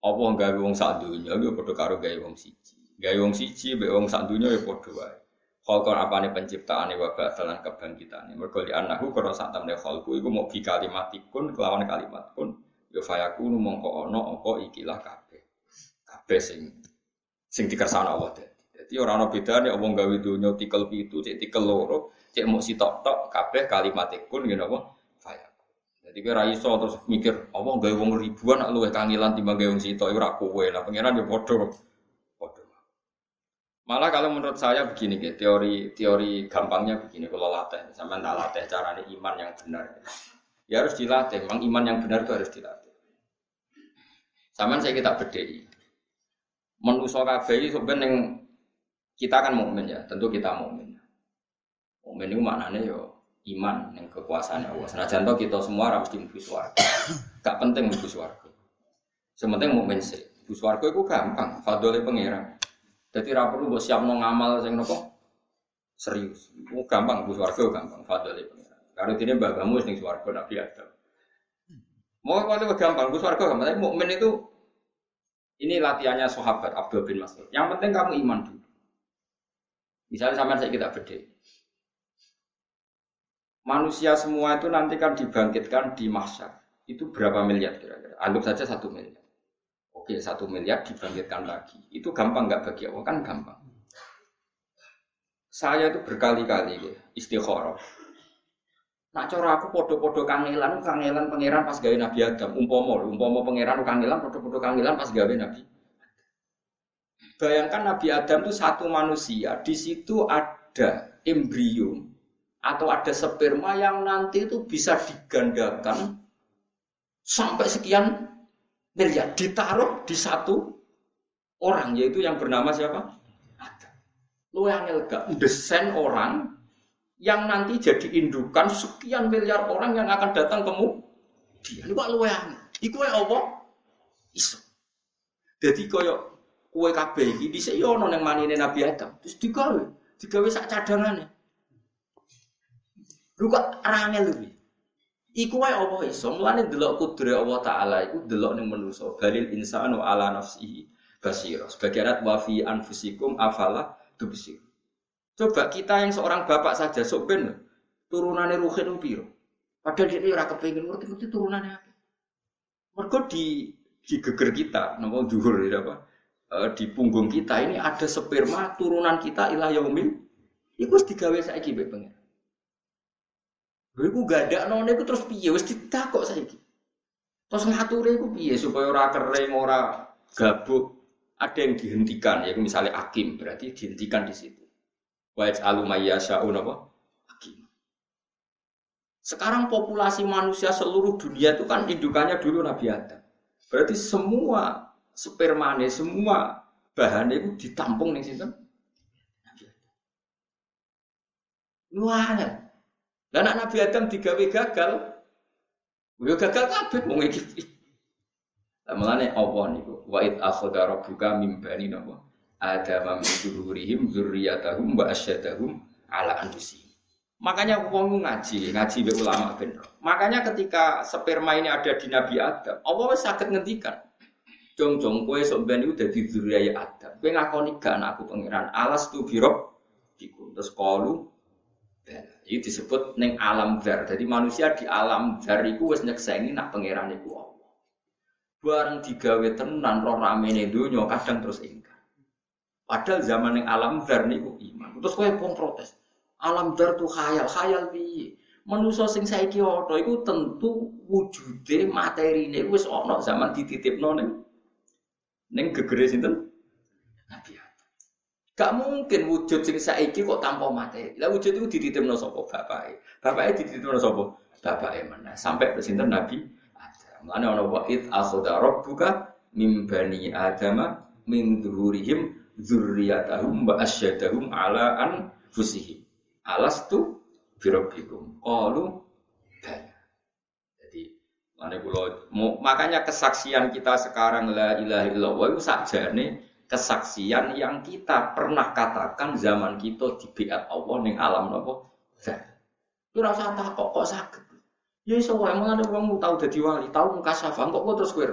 A: Apa gawe wong sak donya yo padha karo gawe wong siji. Gawe wong siji mbek wong sak donya yo padha wae. Khalqan apane penciptaane wa ba'dalan kebangkitane. Mergo li anahu karo sak temne khalqu iku mau bi kalimatikun kelawan kalimat kun yo fayakunu mongko ana apa ikilah kabeh. Kabeh sing sing dikersane Allah dadi. Dadi ora ana bedane wong gawe donya tikel pitu, cek tikel loro, cek mok sitok tok kabeh kalimatikun ngene apa? Jadi kira iso terus mikir, apa gawe wong ribuan nak luwih kangilan timbang gawe wong sitok ora kowe. Lah pangeran yo padha. Padha. Malah kalau menurut saya begini gitu, teori teori gampangnya begini kalau latih, sampai tak latih caranya iman yang benar. Ya harus dilatih, memang iman yang benar itu harus dilatih. Sama saya kita bedai. Menuso kabeh sebenarnya kita kan mukmin ya, tentu kita mukmin. Mukmin itu maknanya yo iman yang kekuasaan Allah. Senajan toh kita semua harus di mlebu swarga. Gak penting mlebu swarga. Sementing mukmin sih. Mlebu swarga itu gampang, fadhole pangeran. Jadi ra perlu mbok siapno ngamal sing nopo serius. Oh, gampang Gus warga gampang fadl itu. Karena ini mbak kamu sing swarga Nabi Adam. Mau kalau gampang Gus warga gampang. Tapi mukmin itu ini latihannya sahabat Abdul bin Mas'ud. Yang penting kamu iman dulu. Misalnya sama saya kita beda. Manusia semua itu nanti kan dibangkitkan di mahsyar. Itu berapa miliar kira-kira? Anggap saja satu miliar. Oke, satu miliar dibangkitkan lagi. Itu gampang nggak bagi Allah? Kan gampang. Saya itu berkali-kali ya, istikharah. Nak cara aku podo-podo kangelan, kangelan pangeran pas gawe Nabi Adam. Umpomo, umpomo pangeran kangelan, podo-podo kangelan pas gawe Nabi. Bayangkan Nabi Adam itu satu manusia, di situ ada embrio atau ada sperma yang nanti itu bisa digandakan sampai sekian miliar ditaruh di satu orang yaitu yang bernama siapa? Adam. Lu yang gak desain orang yang nanti jadi indukan sekian miliar orang yang akan datang ke dia. Ini kok luwean. Iku apa? Iso. Jadi koyo kue kabeh iki dhisik yo ana ning manine Nabi Adam. Terus digawe, digawe sak cadangane. Lu kok rangel lho. Iku wae apa iso? Mulane delok kudure Allah taala iku delok ning manusa. Balil insanu ala nafsihi basira. Sebagian wa fi anfusikum afala tubsir. Coba kita yang seorang bapak saja sok ben turunannya ruhin piro. Padahal dia ora kepengin ngerti-ngerti turunannya apa. Mergo di di geger kita, nama dhuwur ya apa? E, di punggung kita ini ada sperma turunan kita ilah yaumil. Iku wis digawe saiki mbek pengen. Lha iku gak ada none iku terus piye wis ditakok saiki. Terus ngature iku piye supaya ora kering, ora gabuk. Ada yang dihentikan, ya misalnya akim berarti dihentikan di situ. Wa yaj'alu mayyasha'u napa? Sekarang populasi manusia seluruh dunia itu kan indukannya dulu Nabi Adam. Berarti semua spermane, semua bahannya itu ditampung nih sinten? Nabi Adam. Luar. Dan anak Nabi Adam digawe gagal. Yo gagal kabeh wong iki. Lah mulane apa niku? Wa id akhadha rabbuka mim bani napa? Adam min zuhurihim wa asyadahum ala anfusihim. Makanya wong ngaji, ngaji be ulama bener. Makanya ketika sperma ini ada di Nabi Adam, Allah wis saged ngendikan. Jong jong kowe sok ben iku dadi Adam. Kowe ngakoni gak aku pangeran alas tu birok iku. Terus kalu ini disebut neng alam dar. Jadi manusia di alam dar iku wis nyekseni nak pangeran iku Allah. Bareng digawe tenan roh ramene donya kadang terus ingkar. Padahal zaman yang alam dar niku iman. Terus kowe pun protes. Alam dar tuh khayal, khayal piye? Manusa sing saiki ana iku tentu wujude materine wis ana zaman dititipno ning ning gegere sinten? Nabi Gak mungkin wujud sing saiki kok tanpa materi. Lah wujud itu dititipno sapa bapake? Bapake dititipno sapa? Bapake mana? Sampai ke sinten Nabi Adam. Mulane ana wa id akhadha rabbuka mim bani adama min dhuhurihim zurriyatahum wa asyadahum ala anfusihim. Alastu birabbikum. Qalu bala. Jadi mana kula makanya kesaksian kita sekarang la ilaha illallah itu nih kesaksian yang kita pernah katakan zaman kita di biat Allah ning alam napa? Zat. Ora usah takok kok sakit. Ya iso wae mulane wong tau dadi wali, tau mukasafah kok kok terus kowe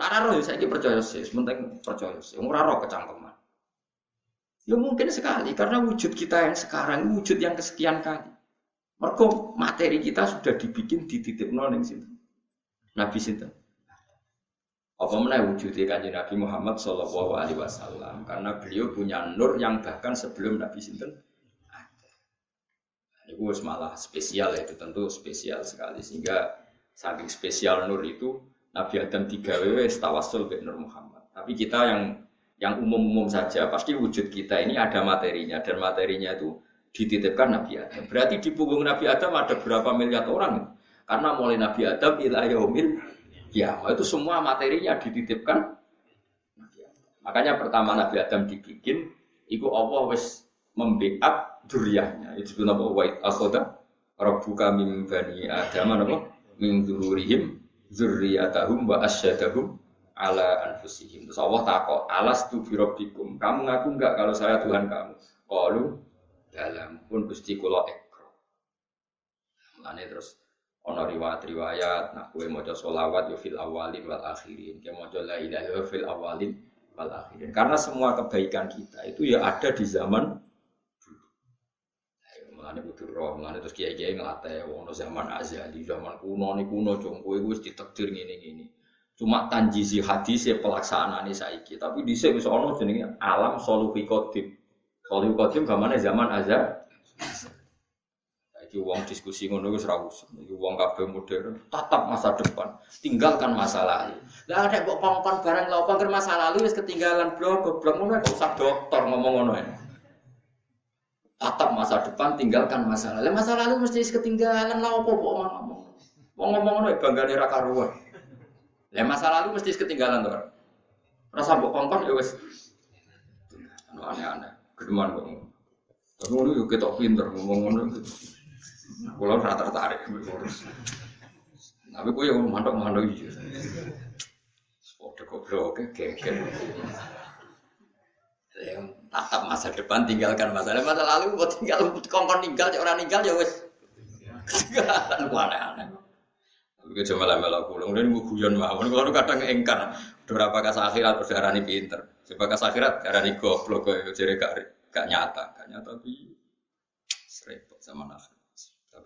A: Nah, roh ya saya percaya sih, penting percaya sih. Ora roh kecangkeman. Ya mungkin sekali karena wujud kita yang sekarang wujud yang kesekian kali. Mereka materi kita sudah dibikin di titik nol yang situ. Nabi situ. Apa mana wujudnya kanjeng Nabi Muhammad Shallallahu Alaihi Wasallam karena beliau punya nur yang bahkan sebelum Nabi Sinten ada. Ini malah spesial ya, itu tentu spesial sekali sehingga saking spesial nur itu Nabi Adam tiga WW tawasul ke Nur Muhammad. Tapi kita yang yang umum-umum saja pasti wujud kita ini ada materinya dan materinya itu dititipkan Nabi Adam. Berarti di punggung Nabi Adam ada berapa miliar orang? Karena mulai Nabi Adam ila yaumil ya itu semua materinya dititipkan. Makanya pertama Nabi Adam dibikin, itu Allah wis membeat duriahnya. Itu sebut apa? Wa akhoda rabbuka min bani Adam apa? Min dzururihim zurriyatahum wa asyadahum ala anfusihim. Terus Allah takok, alas tu birobikum. Kamu ngaku enggak kalau saya Tuhan kamu? Qalu dalam pun gusti kula ekro. Mulane terus ono riwayat-riwayat nak kowe maca selawat yo fil awalin wal akhirin. Kowe maca la ilaha illallah fil awalin wal akhirin. Karena semua kebaikan kita itu ya ada di zaman Mulane butuh roh, mulane terus kiai-kiai ngelatih wong zaman azali, zaman kuno nih kuno jong kowe wis ditakdir ngene-ngene. Cuma tanjisi hadis ya ini saiki. Tapi di sini bisa ono jenenge alam solufi kodim. Solufi kodim gamane zaman azal. Iki wong diskusi ngono wis ra usah. Iki wong kabeh modern, tatap masa depan, tinggalkan masa lalu. Lah ada mbok kongkon barang lha apa masa lalu wis ketinggalan blok goblok ngono kok usah dokter ngomong ngono ya. Tatap masa depan, tinggalkan masa lalu. Masa lalu mesti ketinggalan lah apa kok ngomong. Wong ngomong ngono ya banggane ra karuan. Lah masa lalu mesti ketinggalan tuh. Rasa mbok kongkon ya wis. Aneh-aneh. Kedeman kok. Ngono yo ketok pinter ngomong ngono. Kulo ora tertarik ngurus. Tapi kowe yo mantok-mantok iki. Padha goblok geger. Yang tatap masa depan tinggalkan masa lalu. Masa lalu buat tinggal kongkon tinggal orang tinggal ya wes. Tinggalan aneh-aneh. Tapi cuma lah malah pulang, ini gue guyon mawon. Kalau kadang engkar, berapa kas akhirat berdarah ini pinter, sebab kas akhirat darah ini goblok, jadi gak gak nyata, gak nyata tapi repot sama nafsu.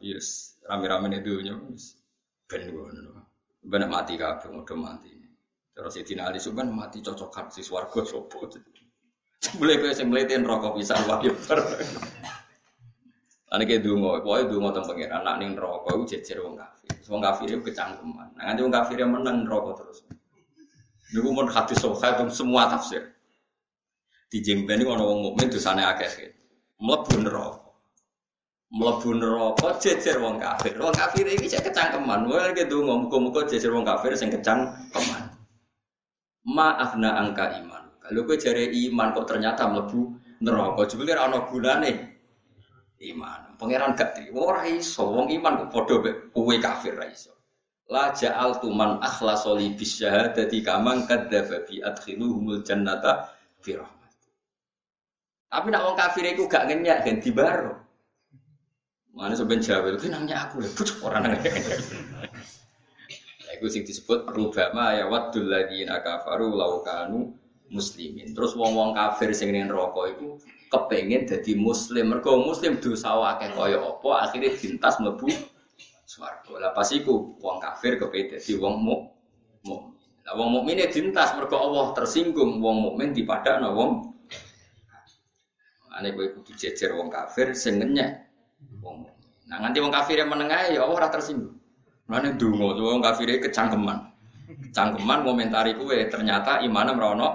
A: Yes, rame-rame itu nyus, ben gue benar mati kabeh, udah mati. Terus si Tina Ali Subhan mati cocokan si swargo sopo. Mulai gue melitin rokok bisa wahyu Ane kayak dungo, pokoknya dungo tentang pengiran. Anak nih rokok itu jejer wong kafir. Wong kafir itu kecangkeman. Nah nanti wong kafir yang menang rokok terus. Niku mun hadis sohail itu semua tafsir. Di jemben ini wong mukmin sana akeh. Mlebu neraka. Mlebu neraka jejer wong kafir. Wong kafir iki cek kecangkeman. Wong lagi donga muga-muga jejer wong kafir sing kecangkeman. Ma afna angka iman. Kalau gue jari iman kok ternyata mlebu neraka. Jebule ora ana gunane iman. Pangeran gak terima ora iso. Wong iman kok padha kowe kafir ra iso. La ja'al tuman akhlasa li bisyahadati kamang kadzdzaba bi adkhiluhumul jannata fi rahmat. Tapi nak wong kafir iku gak ngenyak ganti baro. Mana sebenarnya jawel, itu nanya aku lah, bujuk orang nanya. Itu sing disebut rubama ya wadul ladina kafaru laukanu muslimin. Terus wong-wong kafir sing ning rokok itu kepengen jadi muslim. Mergo muslim dosa akeh kaya apa akhirnya dintas mlebu swarga. Lah pas iku wong kafir kepengen dadi wong mu mukmin. Lah wong mukmin dintas mergo Allah tersinggung wong mukmin dipadakno wong Ane kowe kudu jejer wong kafir sing ngenyek wong. Nah nganti wong kafir yang menengah ya Allah ora tersinggung. Mane donga wong kafir kecangkeman. Cangkeman komentari kowe ternyata iman merono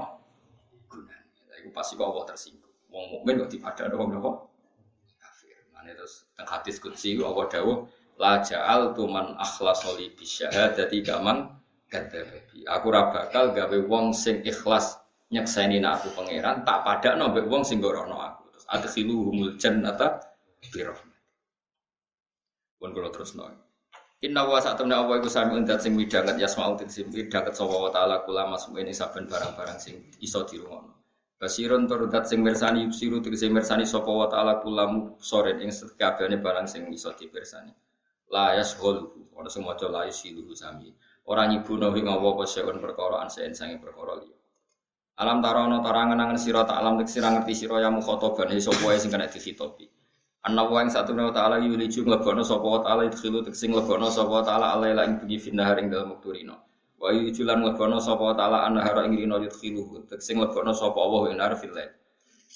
A: gunane. Lah iku pasti kok Allah tersinggung. Wong mukmin kok dipadakno wong napa? Kafir. Mane terus teng hadis qudsi Allah dawuh la ja'al tuman akhlasa li bisyahadati kaman kadzabi. Aku ora bakal gawe wong sing ikhlas nyekseni aku pangeran tak padakno mbek wong sing gorono aku. Terus adkhiluhumul jannata bi Pun kula terusno. Inna wa saat temen Allah iku sami undat sing midanget yasmaul sim midanget sapa wa taala kula masuk ini saben barang-barang sing iso dirungono. Basirun tur dat sing mirsani yusiru tegese mirsani sapa wa taala kula soren ing sakabehane barang sing iso dipirsani. La yashghulu ora sing maca la yusilu sami. Ora nyibuno ing apa seun perkara ansen sange perkara liya. Alam tarono tarangan angen alam tek sira ngerti sira ya mukhotoban sapa wae sing kena dikhitobi. Anna wa ing satune wa ta'ala yuliju nglebono sapa wa ta'ala idkhilu teksin nglebono sapa wa ta'ala alaila ing bengi finahar ing dalem wektu rino. Wa yuliju lan nglebono sapa wa ta'ala annahara ing rino yudkhilu teksin nglebono sapa Allah ing nar lail.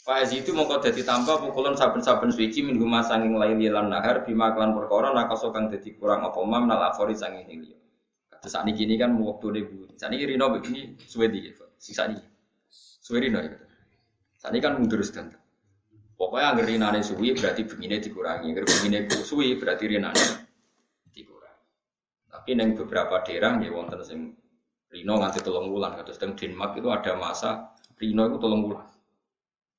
A: Fa itu mongko dadi tambah pukulan saben-saben suci minggu masanging laili lan nahar bima kelan perkara nakaso kang dadi kurang apa mam nal akhori sanging liya. Kados sakniki ini kan wektune bu. Sakniki rino begini suwe iki. Sing sakniki. Suwe rino iki. Sakniki kan mundur sedanten. Pokoknya agar rinane suwi berarti begini dikurangi, agar begini suwi berarti rinane dikurangi. Tapi neng beberapa daerah ya wonten sing rino nganti tolong bulan, kata teng Denmark itu ada masa rino itu tolong bulan.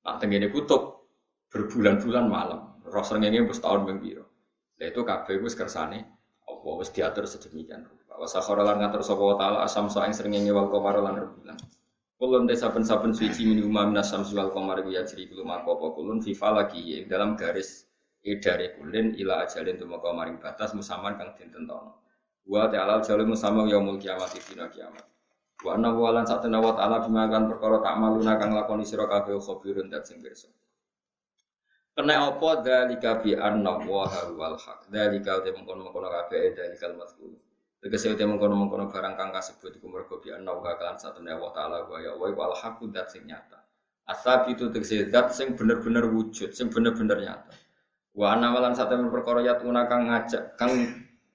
A: Nah tengene kutub berbulan-bulan malam, roseng ini bus tahun biro. Nah itu kabeh wis kersane apa wis diatur sedemikian rupa. Wasakhara lan ngatur sapa wa taala asam sa ing srengenge wal qamar lan rembulan. Kulun te saben-saben suci min umma minas samsi wal qamar ya jri kulo apa kulun fi falaki dalam garis edare kulin ila ajalin tumeka maring batas musaman kang dintentono. Wa ta'ala jalul musamma yaumul kiamat dina kiamat. Wa anna wa lan satena wa ta'ala bima kan perkara tak maluna kang lakoni sira kabeh khabirun dat sing pirsa. Kena apa dalika bi anna wa wal haq. Dalika te mengkono-mengkono kabeh dalikal mazkur. Tegese uti mengkono-mengkono barang kang kasebut iku mergo bi anna wa kan satune Allah taala wa ya wa wal haq dat sing nyata. Asab itu tegese dat sing bener-bener wujud, sing bener-bener nyata. Wa ana walan satune perkara kang ngajak kang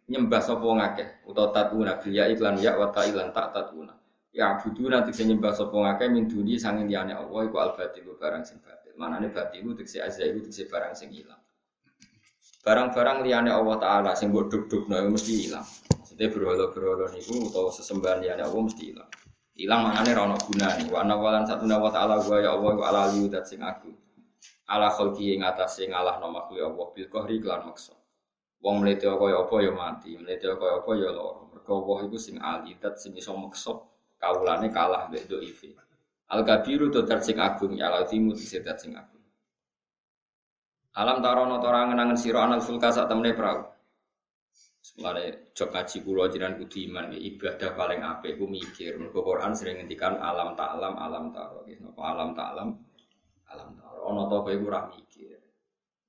A: nyembah sapa ngakeh utawa tatuna bil ya iklan ya wa ta ilan tak tatuna. Ya budu nanti sing nyembah sapa ngakeh min duni sanging liyane Allah iku al batil barang sing batil. Manane batil tegese azailu tegese barang sing ilang. Barang-barang liyane Allah taala sing mbok duk-dukno mesti ilang. Maksudnya berhala-berhala niku utawa sesembahan liyane Allah mesti ilang. Ilang maknane ra ono gunane. Wa ana walan satuna wa ta'ala wa ya Allah wa ala liyu dat sing agung. Ala khalqi ing atase ngalahno makhluk Allah bil qahri kelan maksa. Wong mlete kaya apa ya mati, mlete kaya apa ya lara. Mergo Allah iku sing ali dat sing iso maksa kawulane kalah mbek dhaife. Al kabiru to dat sing agung ya lazimu dat sing agung. Alam tarono tora ngenangen sira anal fulka sak temene prau. Mulane jok ngaji kula jenengan kudu iman ya ibadah paling apik ku mikir. Mergo Quran sering ngendikan alam tak alam taro. Napa alam tak alam taro. Ana ta kowe ora mikir.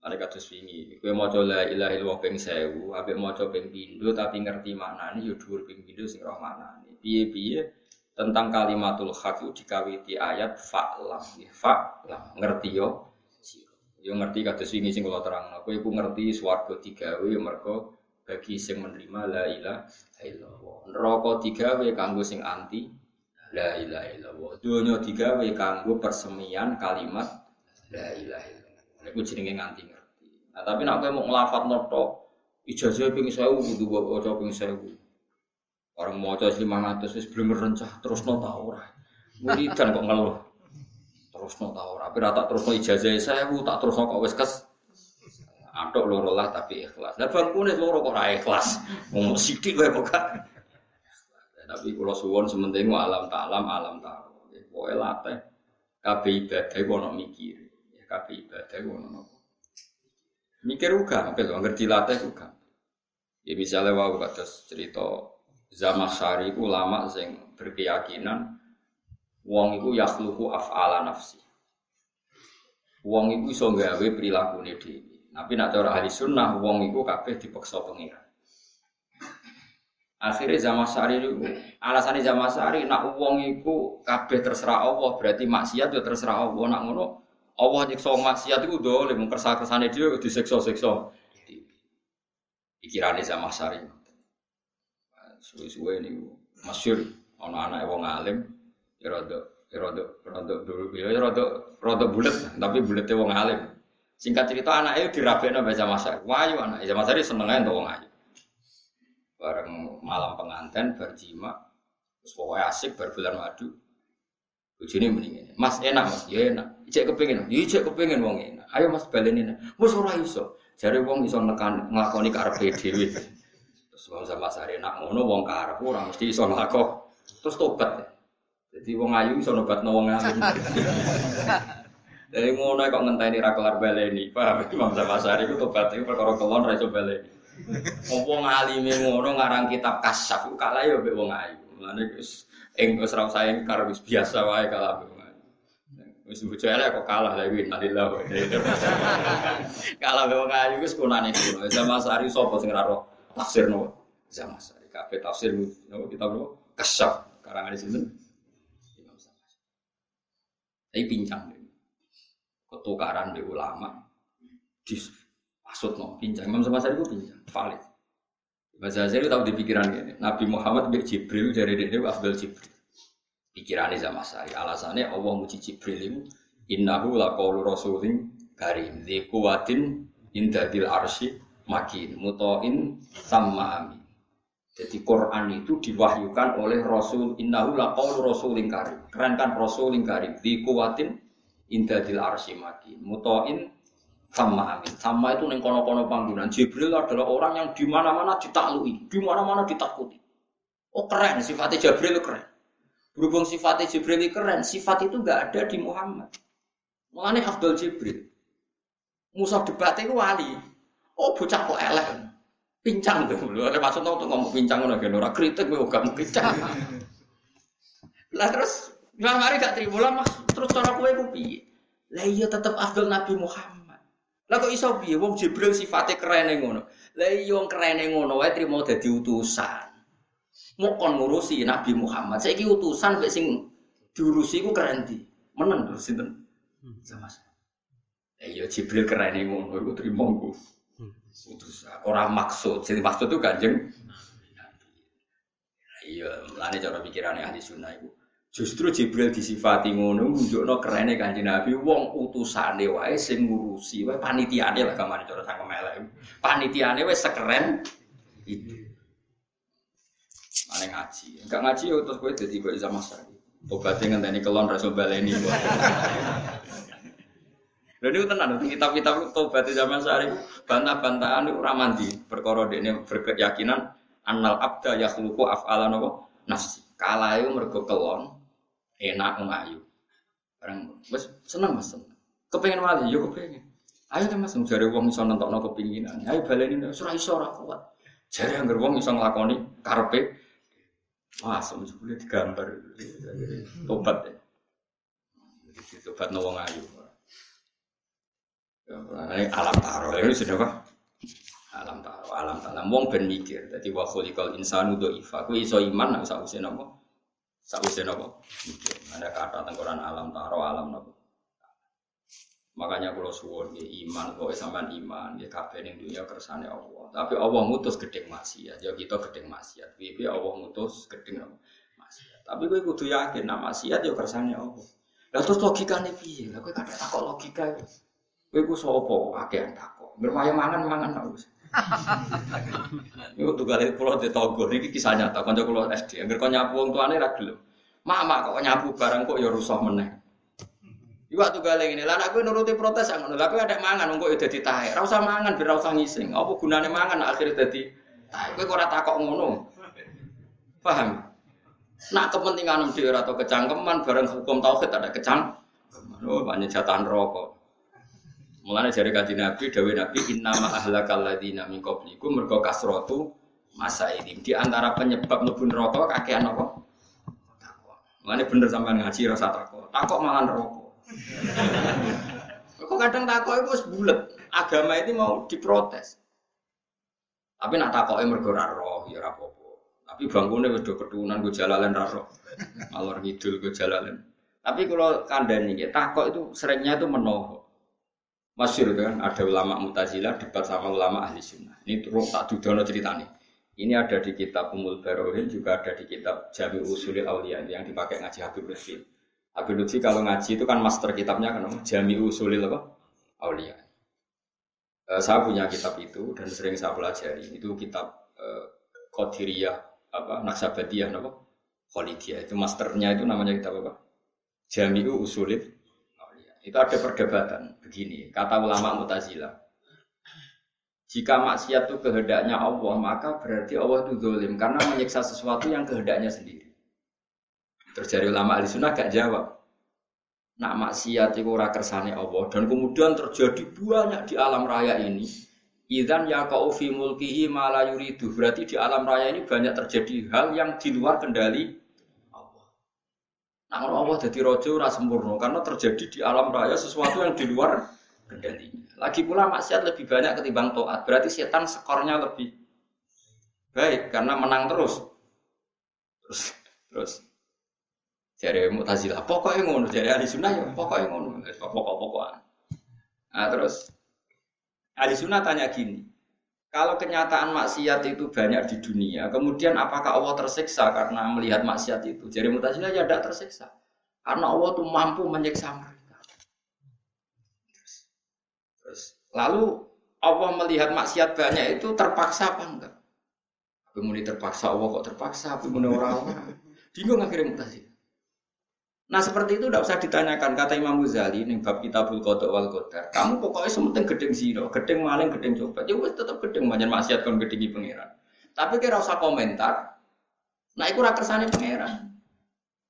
A: Ada kados wingi, kowe maca la ilaha illallah ping 1000, ambek maca ping pindho tapi ngerti maknane ya dhuwur ping pindho sing roh maknane. Piye-piye tentang kalimatul haq itu dikawiti ayat fa'lam. Fa'lam ngerti yo. Yo ngerti kados wingi sing kula terangno. Kowe iku ngerti swarga digawe mergo bagi sing menerima la ilaha illallah. Neraka digawe kanggo sing anti la ilaha illallah. Donya digawe kanggo persemian kalimat la ilaha illallah. Iku jenenge nganti ngerti. Nah, tapi nek kowe mau nglafat noto ijazah ping 1000 kudu waca ping 1000. Orang maca 500 wis belum rencah terus no ta ora. Wiridan kok ngeluh. Terus no ta ora. Tapi rata terus no ijazah 1000 tak terus no kok wis kes Atok loro lah tapi ikhlas. Lah bangkune loro kok ora ikhlas. Ngomong sithik wae kok Tapi kula suwon sementing alam tak alam alam tak. Pokoke latih kabeh ibadah iku ono mikir. Ya kabeh ibadah iku napa. Mikir uga, apa lho ngerti latih uga. Ya misalnya wau kados cerita Zamakhsyari iku ulama sing berkeyakinan wong iku yakhluqu af'ala nafsi. Wong iku iso gawe prilakune dhewe. Tapi nak cara ahli sunnah, wong iku kabeh dipaksa pengiran. Akhirnya zaman sari itu, alasannya zaman sari, nak wong iku kabeh terserah Allah, berarti maksiat juga terserah Allah. Nak ngono, Allah nyiksa maksiat itu udah oleh mengkersa kersane dia diseksa-seksa. Pikirannya zaman sari. Suwe-suwe ini masyur, anak-anak wong alim, ya rada, ya rada, rada dulu, ya rada, rada bulat, tapi bulatnya wong alim. Singkat cerita anak itu dirabekno baca masa. Wayu anak masa seneng aja wong ayu. Bareng malam pengantin berjima, terus pokoknya asik berbulan madu. Bojone mendingin. Mas enak mas, ya enak. Ijek kepengin, ya ijek kepengin wong enak. Ayo mas baleni. Wis ora iso. Jare wong iso nekan nglakoni karepe dhewe. Terus wong sama sare enak ngono wong karep ora mesti iso nglakok. Terus tobat. Jadi wong ayu iso nobatno wong alim. Dari ngono kok ngenteni ra kelar baleni. Paham Imam Syafi'i itu tobat itu perkara kelon ra iso baleni. Wong ngalime ngono ngarang kitab kasyaf ku kalah ya mbek wong ayu. Mulane wis ing wis ra usah engkar wis biasa wae kalah mbek wong ayu. Wis bojo elek kok kalah lha kuwi nalillah. Kalah mbek wong ayu wis kunane kulo. Zaman Sari sapa sing ra tafsir no. Zaman Sari kabeh tafsir no kitab no kasyaf karangan sinten. Imam Syafi'i. Tapi pincang ketukaran di ulama. Di maksud no pinjam Imam Syafi'i itu pinjam valid. Mas Azhar tahu di pikiran ini Nabi Muhammad bin Jibril dari dia Abdul Jibril. Pikirannya sama saya alasannya Allah muji Jibril itu innahu laqaulu rasulin karim di kuwatin indadil arsy makin mutoin sama amin. Jadi Quran itu diwahyukan oleh Rasul innahu laqaulu rasulin karim. Keren kan rasulin karim di kuwatin indadil arsi maki mutoin sama amin sama itu neng kono kono panggungan Jibril adalah orang yang di mana mana ditaklui di mana mana ditakuti Oh keren, sifatnya Jibril keren. Berhubung sifatnya Jibril keren, sifat itu nggak ada di Muhammad. Mulanya Abdul Jibril. Musa debat itu wali. Oh bocah kok elek. Pincang tuh. Lu ada maksud tuh ngomong pincang ngono kan ora kritik gue gak pincang. Lah terus Imam Mari gak terima lah mas. Terus cara kue ku piye? Lah iya tetep Abdul Nabi Muhammad. Lah kok iso piye wong Jibril sifatnya keren ngono. Lah iya wong keren ngono wae trimo dadi utusan. Mau kon ngurusi Nabi Muhammad. Saiki utusan mek sing diurusi ku keren di. Meneng terus sinten? Sama sama. Iya Jibril keren ngono iku trimo ku. Utus orang maksud. Jadi maksud itu kanjeng. Iya, lani cara pikirannya ahli sunnah itu. Justru Jibril disifati ngono nunjukno kerene Kanjeng Nabi wong utusane wae sing ngurusi wae panitiane lah gamane cara cangkem elek. Panitiane wis sekeren itu. Ane ngaji. Enggak ngaji ya terus kowe dadi kok sama sekali. Obate ngenteni kelon rasul baleni. Lha niku tenan kitab-kitab tobat zaman sehari bantah-bantahan niku ora mandi perkara dekne berkeyakinan annal abda yakhluqu af'alan nafsi. Kala iku mergo kelon enak wong ayu. Barang wis seneng Mas. Kepengen wali yo kepengen. Ayo deh Mas jare wong iso nentokno kepinginan. Ayo baleni ora iso ora kuat. Jare anggere wong iso nglakoni karepe Wah, jebule digambar. Tobat ya. Tobat no wong ayu. Ya, alam taro ini sudah apa? Alam taro, alam taro. Wong ben mikir. Jadi wa khuliqal insanu dhaifa. Ku iso iman nek sak usen apa? Sausé napa? Ada kata tengkoran alam taro alam napa? Makanya kalau suwon ya iman, kok sampean iman, ya kabeh dunia kersane Allah. Tapi Allah ngutus gedeng maksiat, ya kita gedeng maksiat. Piye Allah ngutus gedeng maksiat. Tapi kowe kudu yakin nak maksiat ya kersane Allah. Lah terus logikane piye? Lah kowe kadang takok logika. Kowe ku sapa akeh takok. Bermaya mangan mangan terus. Iku tuh kali pulau di Togo, ini kisah nyata. Kanca pulau SD, agar kau nyapu orang tuane ragil. Mama kok nyapu barang kok ya rusuh meneh. Iku kali ini, lah aku nuruti protes ngono. Tapi ada mangan, kok udah ditahe. Rasa mangan, biar rasa ngising. Apa gunanya mangan? Akhirnya jadi tahe. Kok takok ngono. Paham? Nak kepentingan di atau kecangkeman, barang hukum tauhid ada kecang. Oh, banyak jatahan rokok. Mulane jare kanjeng Nabi dawuh Nabi innama ahlakal ladzina min qablikum mergo kasratu masa ini di antara penyebab mlebu neraka kakean apa? Takwa. Mulane bener sampean ngaji rasa takwa. Takwa malah neraka. Kok kadang takwa itu wis bulet. Agama ini mau diprotes. Tapi nak takoke mergo ora roh ya ora. Tapi bangkune wis do ketunan go jalalen ra roh. Ngidul go jalalen. Tapi kalau kandani takok itu seringnya itu menoho. Masyur kan, ada ulama mutazilah debat sama ulama ahli sunnah. Ini terus tak dudono ceritanya. Ini ada di kitab Umul Barohin, juga ada di kitab Jami Usulil Aulia yang dipakai ngaji Habib Lutfi. Habib Lutfi kalau ngaji itu kan master kitabnya kan Jami Usulil apa? Aulia. E, saya punya kitab itu dan sering saya pelajari. Itu kitab e, Qadiriyah apa Naksabadiyah apa? Khalidiyah. Itu masternya itu namanya kitab apa? Jami Usulil itu ada perdebatan begini, kata ulama Mu'tazilah. Jika maksiat itu kehendaknya Allah, maka berarti Allah itu dolim karena menyiksa sesuatu yang kehendaknya sendiri. Terjadi ulama ahli sunnah gak jawab. Nak maksiat itu ora kersane Allah dan kemudian terjadi banyak di alam raya ini. Idan ya kau fi mulkihi malah yuridu. Berarti di alam raya ini banyak terjadi hal yang di luar kendali Nah, Allah jadi rojo ora sempurna karena terjadi di alam raya sesuatu yang di luar kendalinya. Lagi pula maksiat lebih banyak ketimbang toat. Berarti setan skornya lebih baik karena menang terus. Terus terus jadi mutazilah pokoknya ngono jadi ahli sunnah ya pokoknya ngono pokok pokokan nah terus ahli sunnah tanya gini kalau kenyataan maksiat itu banyak di dunia, kemudian apakah Allah tersiksa karena melihat maksiat itu? Jadi mutazilah ya tidak tersiksa. Karena Allah itu mampu menyiksa mereka. Terus, lalu Allah melihat maksiat banyak itu terpaksa apa enggak? Kemudian terpaksa Allah kok terpaksa, kemudian orang-orang bingung akhirnya mutazilah. Nah seperti itu tidak usah ditanyakan kata Imam Ghazali nih bab kitabul kodok wal kodar. Kamu pokoknya sementing gedeng zino, gedeng maling, gedeng coba. Ya wes tetap gedeng banyak maksiat kon gedingi pangeran. Tapi kira usah komentar. Nah ora kersane pangeran.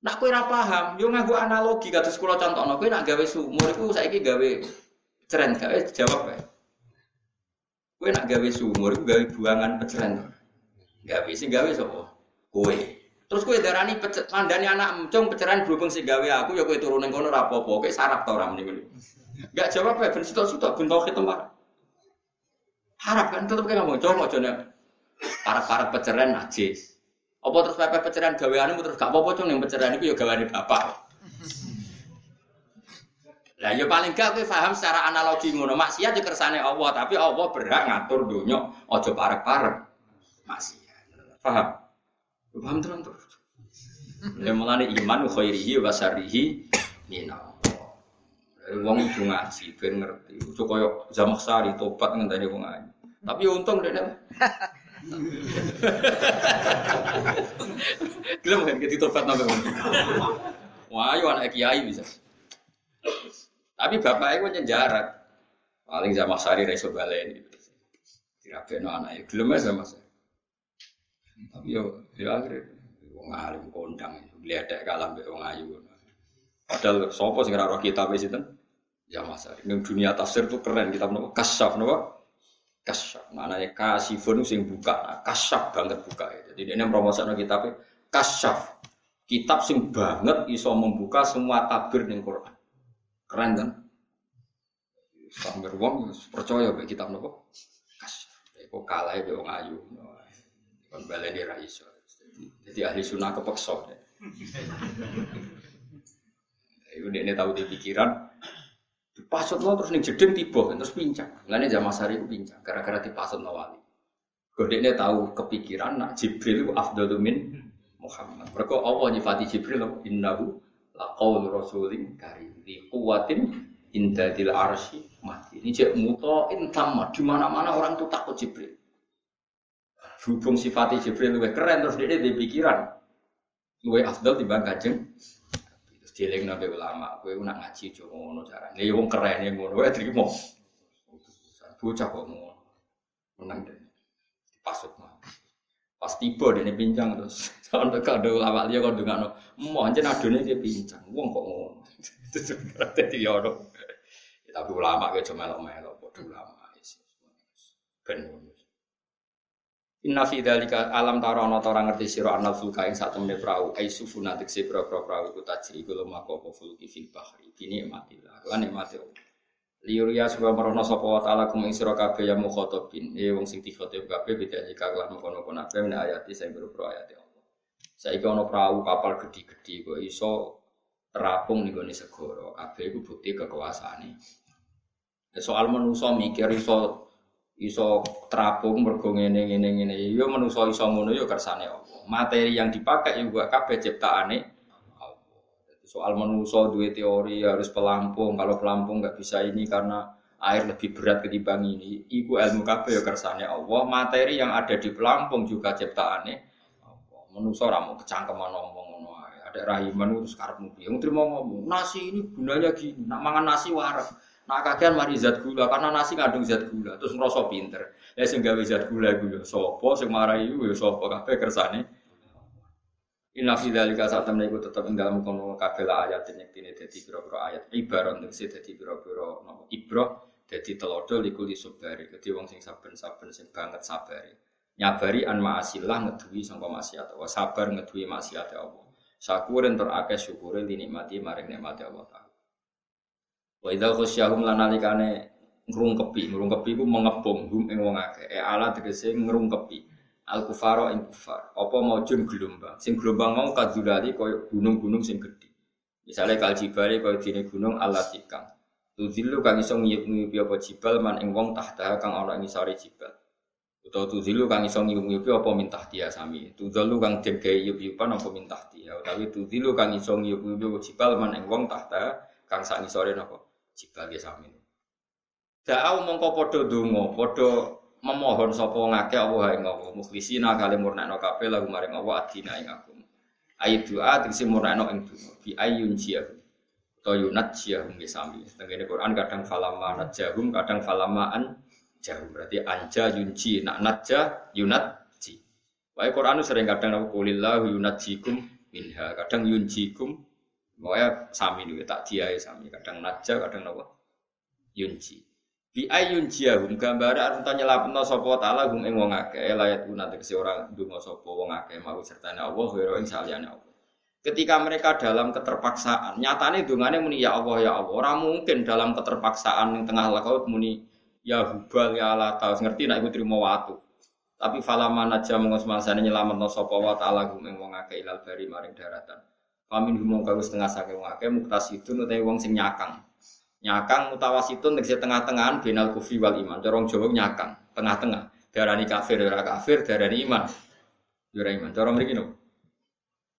A: Nak kowe ora paham, yo nganggo analogi kados kula contohno, kowe nak gawe sumur iku saiki gawe ceren gawe jawab ya. Kowe nak gawe sumur iku gawe buangan peceren. Gawe sing gawe sapa? Kowe. Terus kowe darani mandani anak emcong peceran berhubung sing gawe aku ya kowe turun ning kono apa-apa. Kowe sarap ta ora mrene. Enggak jawab ya ben sitok-sitok ben tauhid tempat. Harap kan tetep kayak ngomong, coba coba para-para peceran najis. Apa terus pepe peceran gaweanmu terus gak apa-apa cung yang peceran itu ya gaweane bapak. Lah ya paling gak kowe paham secara analogi ngono. Maksiat ya kersane Allah, tapi Allah berhak ngatur dunya aja parek-parek. Maksiat. Paham? Paham terus terus. Ya mulane iman khairihi wa syarrihi minallah. Wong kudu ngaji ben ngerti. Ojo koyo Zamakhsari tobat ngenteni wong ngaji. Tapi ya untung deh Gelem kan kita tobat nambah Wah, ayo anak kiai bisa. Tapi bapaknya gue nyenjarat. Paling sama sari reso balen gitu. Dirabeno anaknya. Gelem sama saya. Tapi yo, yo akhirnya. Wong alim kondang. Lihat kalam be wong ayu. Padahal sopo sing ora kitab wis itu. Ya Mas Ari. Ning dunia tafsir tuh keren kitab nopo? Kasyaf nopo? Kasyaf. Maknanya kasifun sing buka. Nah, kasyaf banget buka. Jadi dia promosi kitabnya kasyaf. Kitab sing banget iso membuka semua tabir ning Quran. Keren kan? Sambil wong percaya be kitab nopo? Kasyaf. Kok kalah be wong ayu. Baleni ra iso. Jadi ahli sunnah kepeksa. Iku ini tahu di pikiran, Dipasut lo terus nih jeding tiba terus pincang. Lainnya zaman sari itu pincang gara-gara dipasut no wali. Godeknya tahu kepikiran nak Jibril itu afdalu min Muhammad. Mereka Allah nyifati Jibril innahu laqaul rasulin karim di kuwatin indadil arsi mati. Ini cek mutoin tamat. Di mana-mana orang tuh takut Jibril. Berhubung sifati Jibril lebih keren terus dia di pikiran. Lebih afdal dibanding kajeng Dieling nabi ulama, gue nak ngaji cuma ngono cara. Nih wong keren yang ngono, gue terima. Bocah kok ngono, menang deh. Pasut mah. Pas tiba dia pincang terus. Sampai kado ulama dia kau dengar no, mau aja nadone dia pincang. Wong kok ngono. Jadi ya Tapi ulama gue cuma melok-melok, bodoh ulama. Ben Inna fi dzalika alam tara ana ta ngerti sira anal fulka ing sak temene prau. Ai sufuna tekse pro-pro prau iku tajri kula mako apa fulki fil bahri. Bini matillah lan nikmate Liuria sebab merono sapa wa ta'ala kum ing sira kabeh ya mukhatabin e wong sing dikhatib kabeh beda jika kelan kono-kono kabeh men ayati sing boro ayat Allah. Saiki ana prau kapal gedhi-gedhi kok iso terapung ning gone segara. Kabeh iku bukti kekuasaane. Soal manusa mikir iso iso terapung mergo ngene ngene ngene. Ya manusa iso ngono ya kersane Allah materi yang dipakai juga kabeh ciptaane soal manusa dua teori harus pelampung. Kalau pelampung nggak bisa ini karena air lebih berat ketimbang ini iku ilmu kabeh ya kersane Allah. Materi yang ada di pelampung juga ciptaane Allah. Manusa ora mau kecangkeman ngomong ngono ada rahiman terus karepmu piye? Mau ngomong nasi ini gunanya gini nak mangan nasi warak Nak kakean mari zat gula karena nasi ngandung zat gula terus ngerasa pinter. Ya sing gawe zat gula iku ya sapa sing marai iku ya sapa kabeh kersane. Inna fi dzalika saat temen iku tetep ing dalem kono kabeh ayat nyektine dadi pira-pira ayat ibarat tegese dadi pira-pira napa ibrah dadi telodo liku li subari dadi wong sing saben-saben sing banget sabari. Nyabari an ma'asillah ngeduwi sangka maksiat Allah. Sabar ngeduwi maksiat Allah. Syakurin terakeh syukure dinikmati maring nikmati Allah Ta'ala. Wa idza khasyahum lanalikane ngrungkepi, ngrungkepi ku mengepung hum ing wong akeh. E ala tegese ngrungkepi. Al kufaro ing kufar. Apa maujun gelombang. Sing gelombang mau kadulali koyo gunung-gunung sing gedhe. Misalnya kal jibali koyo dene gunung alatikang. Tuzilu kang iso ngiyup-ngiyupi apa jibal man ing wong tahta kang ana ing sare jibal. Utawa tuzilu kang iso ngiyup-ngiyupi apa mintah dia sami. Tuzalu kang den yup-yupan apa mintah dia. Utawi tuzilu kang iso ngiyup-ngiyupi apa jibal man ing wong tahta kang sak ngisore napa jibal ge sami. Da'au mongko padha donga, padha memohon sapa ngake Allah ing Allah mukhlisina kali murnakno kabeh lagu maring Allah adina ing aku. Ayi doa tegese murnakno ing donga bi ayun jiyahu. To yunat jiyahum ge sami. Tengene Quran kadang falama najahum, kadang falama an jahum. Berarti anja yunji nak najah yunat ji. Baik Quran sering kadang aku kulillahu yunajikum minha, kadang yunjikum. Pokoknya sami nih tak dia sami, kadang naja, kadang apa? Yunji. Bi ayun jiyahum gambar arep nyelapno sapa taala hum ing wong akeh layat guna tegese ora ndonga sapa wong akeh mau sertane Allah wa ing saliyane Allah. Ketika mereka dalam keterpaksaan, nyatane dungane muni ya Allah ya Allah. Ora mungkin dalam keterpaksaan ning tengah laut muni ya hubal ya lata ngerti nek iku trimo watu. Tapi falama naja mengosmasane nyelametno sapa wa taala hum ing wong akeh ilal bari maring daratan. Pamin hum kang setengah saking wong akeh muktasidun utawa wong sing nyakang Nyakang mutawasitun tegese tengah-tengahan binal kufri wal iman. Corong Jawa nyakang, tengah-tengah. Darani kafir ora kafir, darani iman. Ora iman. Corong mriki no.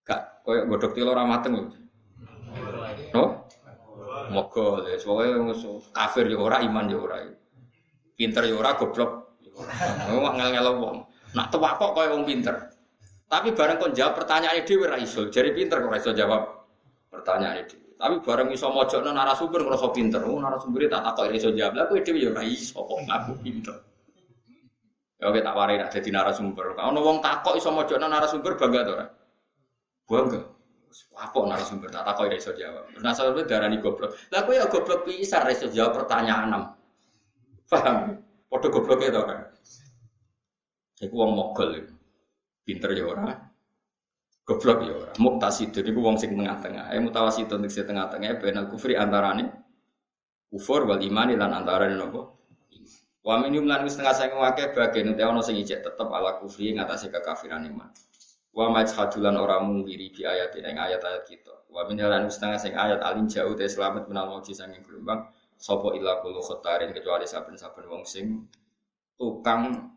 A: Gak koyo godhok tilo ora mateng lho. No? Moga wis pokoke kafir ya ora iman ya ora. Pinter ya ora goblok. Wong ngel-ngel wong. Nak tuwa kok koyo wong pinter. Tapi bareng kon jawab pertanyaan dhewe ora iso. Jadi pinter kok ora iso jawab pertanyaan dhewe. Tapi bareng iso mojokno narasumber ngrasa pinter. Oh narasumber tak takok iso jawab. Lah kowe dhewe ya ora iso kok ngaku pinter. Ya oke tak warai nak dadi narasumber. Kalau wong takok iso mojokno narasumber bangga to ora? Bangga. Apa narasumber tak takok iso jawab. Narasumber darani goblok. Lah kowe ya goblok pisan iso jawab pertanyaan. Paham? Padha gobloke to kan. Iku wong mogol. Pinter ya ora. Goblok ya ora. Muktasidun iku wong sing tengah-tengah. Eh mutawasidun sing tengah-tengah benal kufri antarane kufur wal iman lan antarane nopo? Wa minum lan wis tengah sing akeh bagian utawa ana sing ijek tetep ala kufri ngatasé kekafiran iman. Wa majhadulan ora mungkiri bi ayat ing ayat-ayat kita. Wa min lan wis sing ayat alin jauh te selamat menal mauji sanging gelombang sapa illa kullu khotarin kecuali saben-saben wong sing tukang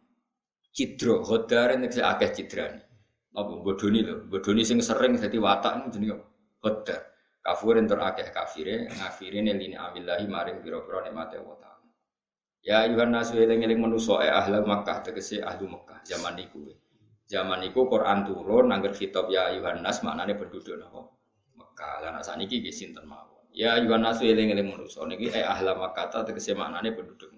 A: cidro khodarin nek akeh cidrane apa bodoni lho. Bodoni sing sering jadi watak jenenge qadar kafir entar akeh kafire ngafirine lini amillahi maring pira-pira nikmate Allah taala. Ya ayuhan nasu eling-eling manusa e ahli Makkah tegese ahli Makkah zaman niku zaman niku Quran turun angger kitab ya ayuhan nas maknane penduduk napa? Mekah lan saniki nggih mawon? Ya ayuhan nasu eling-eling manusa niki e ahli Makkah tegese maknane penduduk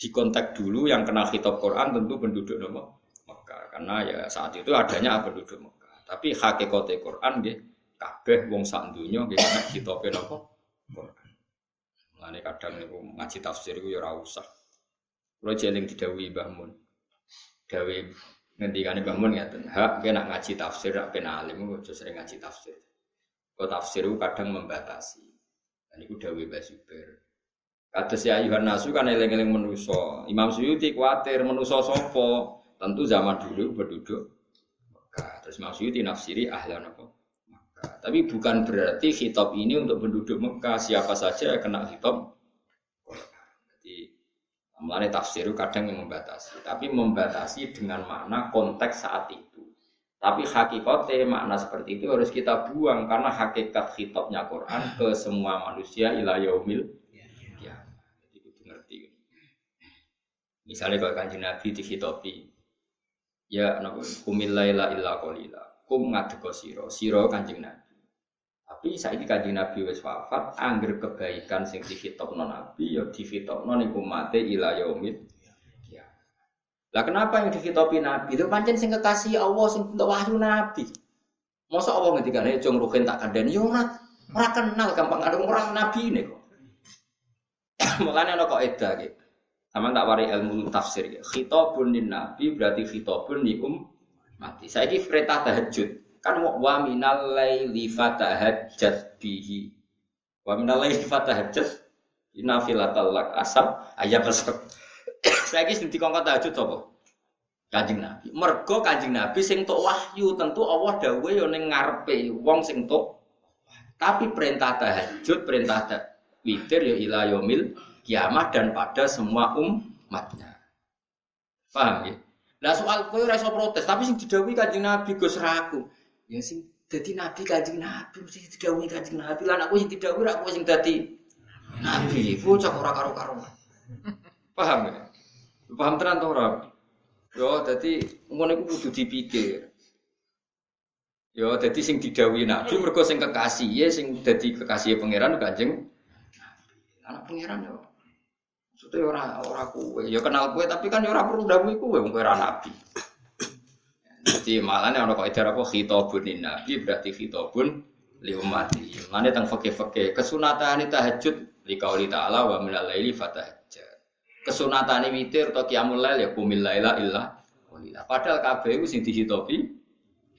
A: Mekah di kontak dulu yang kenal kitab Quran tentu penduduk napa karena ya saat itu adanya penduduk Mekah. Tapi hakikate Quran nggih kabeh wong sak donya nggih nek kitabe napa? Quran. Mulane kadang niku ngaji tafsir iku ya ora usah. Kulo jeling didhawuhi Mbah Mun. Dawe ngendikane Mbah Mun ngaten, hak kena ngaji tafsir rak ben alim aja sering ngaji tafsir. Kok tafsir itu kadang membatasi. Dan itu dawe Mbah. Kados ya Yuhan Nasu kan eling-eling menuso. Imam Suyuti kuatir menuso sopo. Tentu zaman dulu penduduk Mekah. Terus maksudnya nafsiri ahlan apa? Mekah. Tapi bukan berarti kitab ini untuk penduduk Mekah. Siapa saja kena kitab Jadi Mulai tafsir kadang yang membatasi, tapi membatasi dengan makna konteks saat itu. Tapi hakikatnya makna seperti itu harus kita buang karena hakikat kitabnya Quran ke semua manusia ila yaumil ya. Jadi itu ngerti. Misalnya kalau kanji Nabi di khitobi, ya laila illa qalila. Kum ngadeko sira sira kanjeng nabi. Tapi saiki kanjeng nabi wis wafat angger kebaikan sing difitokno nabi ya difitokno ning umate ila yaumil ya lah kenapa yang difitopi nabi? Itu pancen sing kekasih Allah sing wahyu nabi. Masa Allah ngendikane jong ruhin tak kandhani? Ya ora ora kenal gampang ada orang nabi ini kok. Mulane ana kok edah gitu. Sama tak wari ilmu tafsir ya. Khitabun lin nabi berarti khitabun li um mati. Saya ini perintah tahajud. Kan wa minal laili fatahajjat bihi. Wa minal laili fatahajjat nafilatal lak asab ayat. Saya ini sing dikongkon tahajud sapa? Kanjeng Nabi. Mergo Kanjeng Nabi sing tok wahyu tentu Allah dawuh ya ning ngarepe wong sing tok. Tapi perintah tahajud, perintah witir ya ila yaumil kiamat dan pada semua umatnya. Paham ya? Lah soal kowe ora protes, tapi sing didhawuhi Kanjeng Nabi Gus raku. Ya sing dadi nabi Kanjeng Nabi mesti didhawuhi Kanjeng Nabi. Lah aku sing didhawuhi kowe sing dadi nabi. Bocah ora karo-karuan. Paham ya? Paham tenan to ora? Yo dadi ngono iku kudu dipikir. Yo dadi sing didhawuhi Nabi mergo sing kekasih ya sing dadi kekasih pangeran Kanjeng. Anak pangeran yo Maksudnya orang orang kue, ya kenal kue tapi kan ya orang perlu dawuh kue, wong ora nabi. Jadi malah nih orang kok itu apa khitabun nabi berarti khitabun li ummati. Mana tentang fakih-fakih kesunatan itu tahajud di kauli ta'ala wa minal laili fatahajjat. Kesunatan witir atau qiyamul lail ya kumil laila illa. Padahal iku sing dihitopi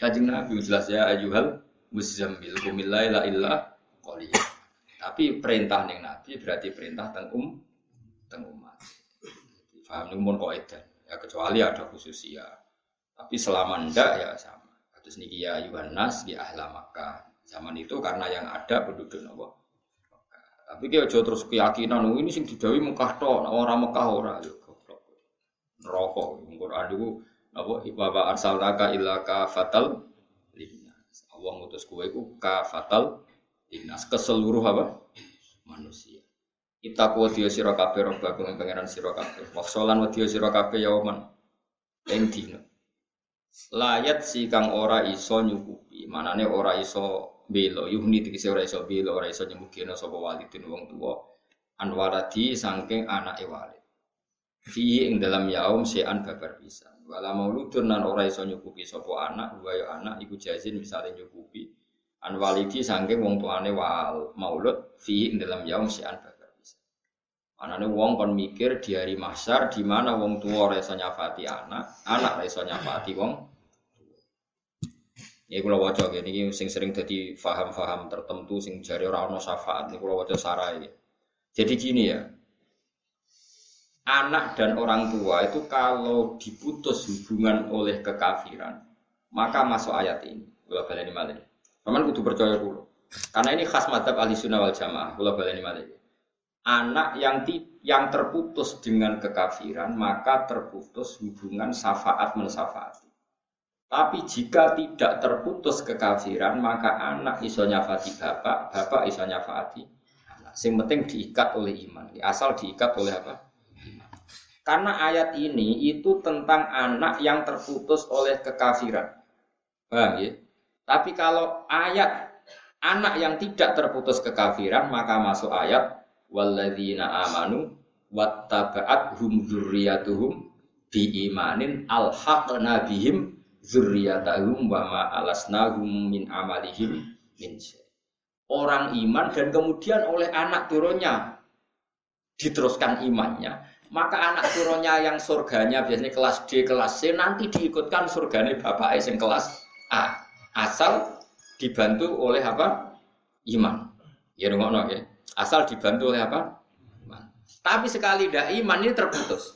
A: Kanjeng Nabi jelas ya ayyuhal muzammil kumil laila illa. Tapi perintah ning Nabi berarti perintah teng um teng umat. Paham nih mun kaidah. Ya kecuali ada khususia. Tapi selama ndak ya sama. Terus niki ya Yohanes di ahla Makkah. Zaman itu karena yang ada penduduk nopo. Tapi kia aja terus keyakinan oh, ini sing didawi Mekah tok, orang Mekah ora yo goblok. Neraka Quran iku napa wa arsalnaka illa ka fatal linnas. Allah ngutus kowe iku ka fatal linnas ke seluruh apa? manusia. Kita kuat dia sira kabeh robbakum ing pangeran sira kabeh. Waksolan wa dia sira kabeh yauman ing dina. Layat si kang ora iso nyukupi, manane ora iso belo, yuhni tegese ora iso belo, ora iso nyemukina sapa walidin wong tuwa. Anwaradi saking anake walid. Fi ing dalam yaum sean babar bisa. Wala mauludun nan ora iso nyukupi sapa anak, wa ya anak iku jazin misale nyukupi. An walidi saking wong tuane wal maulud fi ing dalam yaum sean babar Anane wong kon mikir di hari mahsyar di mana wong tua ora iso nyafati anak, anak ora iso nyafati wong Ya kula waca ini sing sering jadi faham-faham tertentu sing jari ora ono syafaat niku kula waca sarai. Jadi gini ya. Anak dan orang tua itu kalau diputus hubungan oleh kekafiran, maka masuk ayat ini. Kula baleni malih. Paman kudu percaya kula. Karena ini khas madzhab ahli sunnah wal jamaah. Kula baleni malih anak yang ti, yang terputus dengan kekafiran maka terputus hubungan syafaat mensafaati. Tapi jika tidak terputus kekafiran maka anak iso nyafati bapak, bapak iso nyafati anak. Yang penting diikat oleh iman. Asal diikat oleh apa? Karena ayat ini itu tentang anak yang terputus oleh kekafiran. Paham ya? Tapi kalau ayat anak yang tidak terputus kekafiran maka masuk ayat walladzina amanu wattaba'athum dzurriyyatuhum biimanin alhaqna bihim dzurriyyatahum wa ma alasnahum min amalihim min Orang iman dan kemudian oleh anak turunnya diteruskan imannya, maka anak turunnya yang surganya biasanya kelas D, kelas C nanti diikutkan surganya bapak yang kelas A. Asal dibantu oleh apa? Iman. Ya ngono ya. Asal dibantu oleh apa? Iman. Tapi sekali tidak iman ini terputus.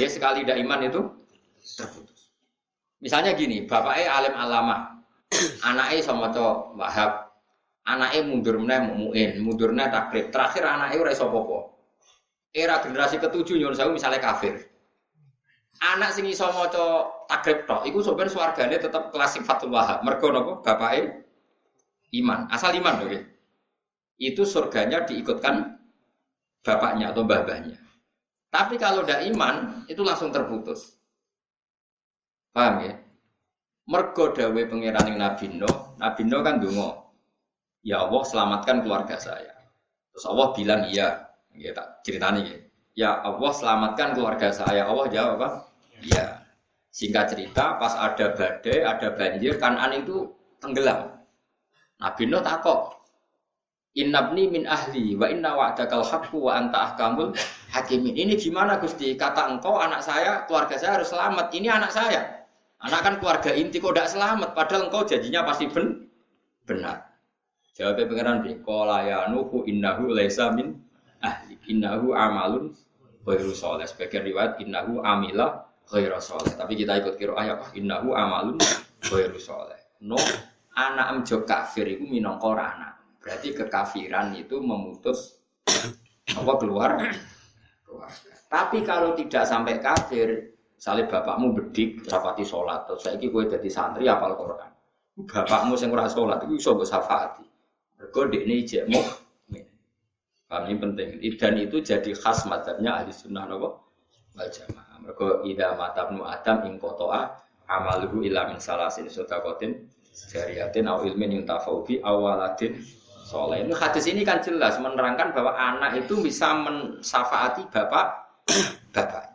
A: Dia sekali tidak iman itu terputus. Misalnya gini, bapaknya alim alama, anaknya sama to wahab, anaknya mundur meneh muin, mundur meneh takrib. Terakhir anaknya udah iso popo. Era generasi ketujuh nyuruh saya misalnya kafir. Anak sing iso maca takrib tok, iku sebenarnya swargane tetap klasik Fatul Wahab. Mergo napa? Bapake iman, asal iman lho itu surganya diikutkan bapaknya atau babahnya. Tapi kalau tidak iman, itu langsung terputus. Paham ya? Mergo dawe pangeran Nabi Nuh, Nabi Nuh kan dungo. Ya Allah selamatkan keluarga saya. Terus Allah bilang iya, ya tak ceritanya ya. Ya Allah selamatkan keluarga saya. Allah jawab apa? Iya. Singkat cerita, pas ada badai, ada banjir, kanan itu tenggelam. Nabi Nuh takok, Innabni min ahli wa inna wa'dakal haqqu wa anta ahkamul hakimin. Ini gimana Gusti? Kata engkau anak saya, keluarga saya harus selamat. Ini anak saya. Anak kan keluarga inti kok tidak selamat padahal engkau janjinya pasti ben benar. Jawabnya pengiran bi qala ya nuhu innahu laisa min ahli. Innahu amalun ghairu sholih. Sebagian riwayat innahu amila ghairu. Tapi kita ikut kira ayat innahu amalun ghairu sholih. No anak emjo kafir iku minangka anak. Berarti kekafiran itu memutus apa keluar Tapi kalau tidak sampai kafir, salib bapakmu bedik, rapati sholat, terus saya gue jadi santri apal Quran. Bapakmu yang ora sholat itu bisa gue syafaati. Mergo ini jemu. Kami ini penting. Dan itu jadi khas madhabnya ahli sunnah nopo wal jamaah. Mergo ida matabnu adam ing kotoa amaluhu ila min salasin sodakotin jariyatin au ilmin yuntafau bi awaladin soleh. Ini hadis ini kan jelas menerangkan bahwa anak itu bisa mensafaati bapak bapak.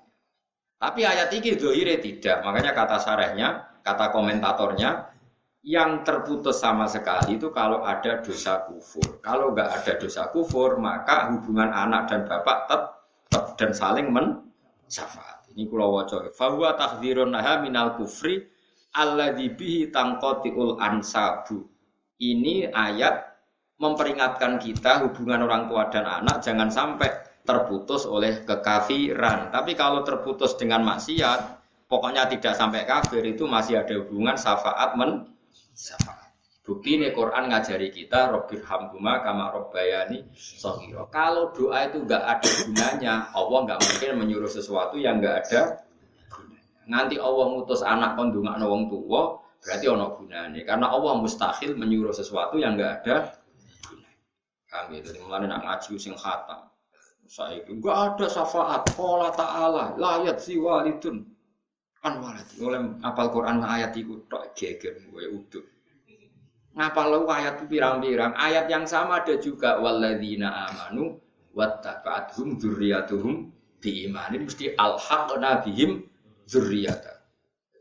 A: Tapi ayat ini dohire tidak. Makanya kata sarahnya kata komentatornya, yang terputus sama sekali itu kalau ada dosa kufur. Kalau nggak ada dosa kufur, maka hubungan anak dan bapak tetap dan saling men syafaat. Ini kula waca. Fa huwa takdzirun naha minal kufri alladzi bihi tanqatiul ansabu. Ini ayat memperingatkan kita hubungan orang tua dan anak jangan sampai terputus oleh kekafiran. Tapi kalau terputus dengan maksiat, pokoknya tidak sampai kafir itu masih ada hubungan syafaat men syafaat. Bukti ini Quran ngajari kita Robbir Hamduma kama Robbayani Sohiro. Kalau doa itu nggak ada gunanya, Allah nggak mungkin menyuruh sesuatu yang nggak ada gunanya. Nanti Allah ngutus anak kondungan wong tua, berarti ono gunanya. Karena Allah mustahil menyuruh sesuatu yang nggak ada. Kami itu mulai nak ngaji sing khatam. Saya itu nggak ada syafaat. Allah Taala layat si walidun kan walid. Oleh apal Quran ayat itu tok geger gue udah ngapal ayat pirang-pirang ayat yang sama ada juga walladzina amanu wattaba'athum dzurriyyatuhum biimanin mesti alhaqna bihim dzurriyyata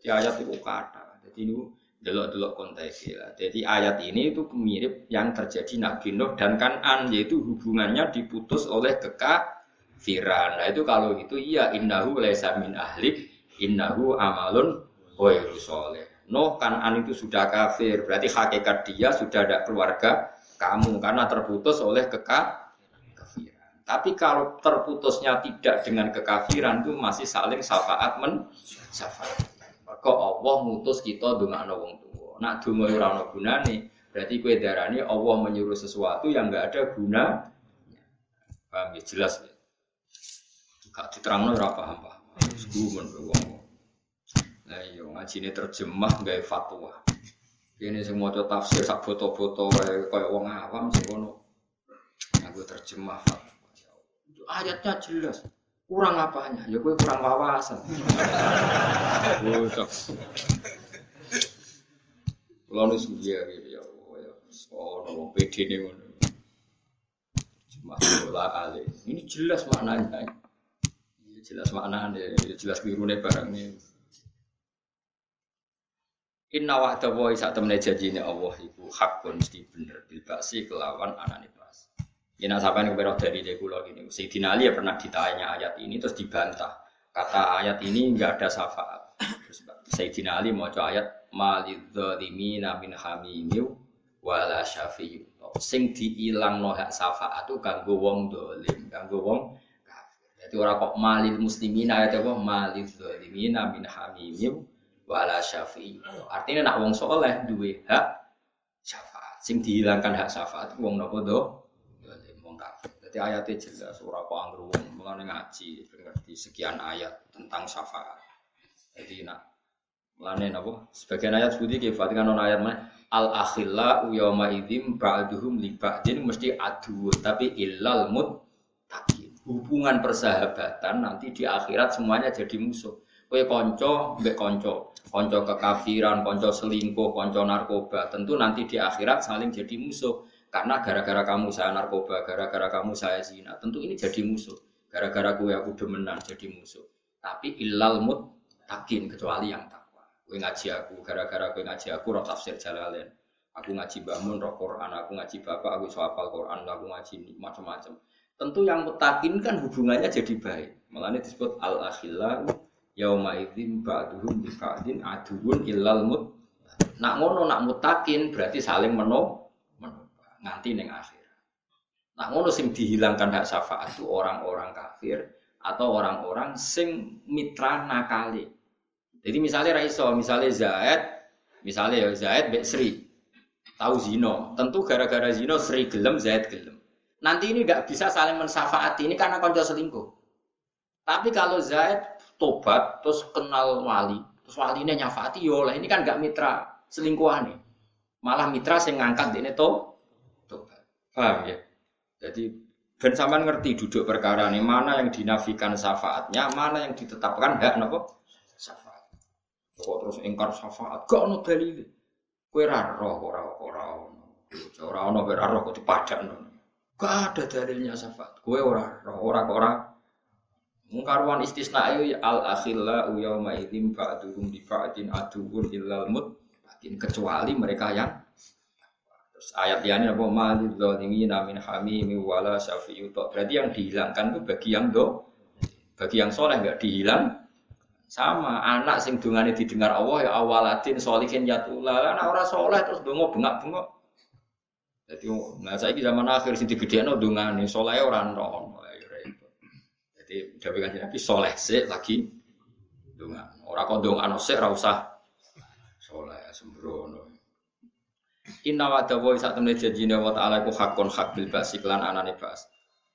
A: jadi ayat itu kata jadi ini delok-delok konteksnya jadi ayat ini itu mirip yang terjadi Nabi Nuh dan Kanan yaitu hubungannya diputus oleh kekafiran nah itu kalau itu iya innahu laisa min ahlik innahu amalun ghairu soleh Nuh Kanan itu sudah kafir, berarti hakikat dia sudah ada keluarga kamu karena terputus oleh kekafiran. Tapi kalau terputusnya tidak dengan kekafiran itu masih saling syafaat men syafaat. Maka Allah mutus kita dengan wong tua. Nak donga ora ana gunane, berarti kue darani Allah menyuruh sesuatu yang enggak ada guna. Paham ya jelas ya. Gak diterangno ora paham-paham. Gumun wong. Nah iya ngaji ini terjemah gaya fatwa. Ini semua maca tafsir sak foto-foto kayak wong awam sih kono. Aku terjemah fatwa. Ayatnya jelas. Kurang apanya? Ya gue kurang wawasan. Bocah. Kulo nu sugiya gitu ya. Oh, nopo PD ngono. Cuma bola ale. Ini jelas maknanya. Jelas maknanya, jelas biru nih barang ini. Inna wa'da wa saat temen janjine Allah iku hakun mesti bener bil kelawan anane. Ya sampai nih berok dari kula gini. Sayyidina Ali ya pernah ditanya ayat ini terus dibantah. Kata ayat ini enggak ada syafaat. Sayyidina Ali mau ayat malidzalimin min hamimiu wala syafi'u. Sing diilang no hak syafaat itu kanggo wong dolim, kanggo wong kafir. Jadi orang kok malil muslimina ayat apa malidzalimin min hamimiu wala syafi'i. Artinya nak wong soleh duwe hak syafaat. Sing dihilangkan hak syafaat wong nopo do? Kafir. Jadi ayatnya jelas ora kok anggere wong mulane ngaji ngerti sekian ayat tentang syafaat. Jadi nak mulane napa? Sebagian ayat sebuti ki Fatihah non ayat mana? Al akhilla yawma idzim ba'duhum li ba'din mesti adu tapi illal muttaqin. Hubungan persahabatan nanti di akhirat semuanya jadi musuh. Kue konco, mbek konco, konco kekafiran, konco selingkuh, konco narkoba, tentu nanti di akhirat saling jadi musuh. Karena gara-gara kamu saya narkoba, gara-gara kamu saya zina, tentu ini jadi musuh. Gara-gara kue aku demenan jadi musuh. Tapi ilal mut takin kecuali yang takwa. Kue ngaji aku, gara-gara kue ngaji aku roh tafsir jalalain. Aku ngaji bangun roh Quran, aku ngaji bapak, aku soal Quran, aku ngaji macam-macam. Tentu yang mutakin kan hubungannya jadi baik. Malah ini disebut al akhillah yauma ba'duhum bi ba'din aduun illal mut nak ngono nak mutakin berarti saling meno nganti neng akhir. Nak ngono sing dihilangkan hak syafaat itu orang-orang kafir atau orang-orang sing mitra nakali. Jadi misalnya Raiso misalnya Zaid misalnya ya Zaid Bek Sri. Tahu zino tentu gara-gara zino Sri gelem Zaid gelem. Nanti ini nggak bisa saling mensafaati ini karena konco selingkuh. Tapi kalau Zaid tobat terus kenal wali terus walinya nyafati yo lah ini kan gak mitra selingkuhan nih malah mitra sing ngangkat ini tobat paham ya? Jadi ben sampean ngerti duduk perkara ini mana yang dinafikan syafaatnya mana yang ditetapkan hak nopo? Syafaat. Kok terus ingkar syafaat? Gak ono dalil? Kowe ora roh ora ora ono. Ora ono ora roh kok dipadakno gak ada dalilnya syafaat? Kowe ora roh ora ora. Mungkaruan istisna itu al akhilla yauma idzin ba'duhum di ba'din aduun illal mutakin kecuali mereka yang terus ayat ini apa? Malil zalimin min hamimi wala syafi'u berarti yang dihilangkan itu bagi yang do bagi yang soleh nggak dihilang. Sama anak sing dungane didengar Allah ya awaladin solihin yatula. Lah ora soleh terus dongo bengak-bengok. Jadi nah saya zaman akhir sing digedhekno dungane soleh ora ono jadi Dawe Kanjeng Nabi soleh sih lagi donga. Ora kok dongano sik ora usah. Soleh sembrono. Inna wa dawa sak temne janjine wa ta'ala ku hakon hak bil basi lan anane bas.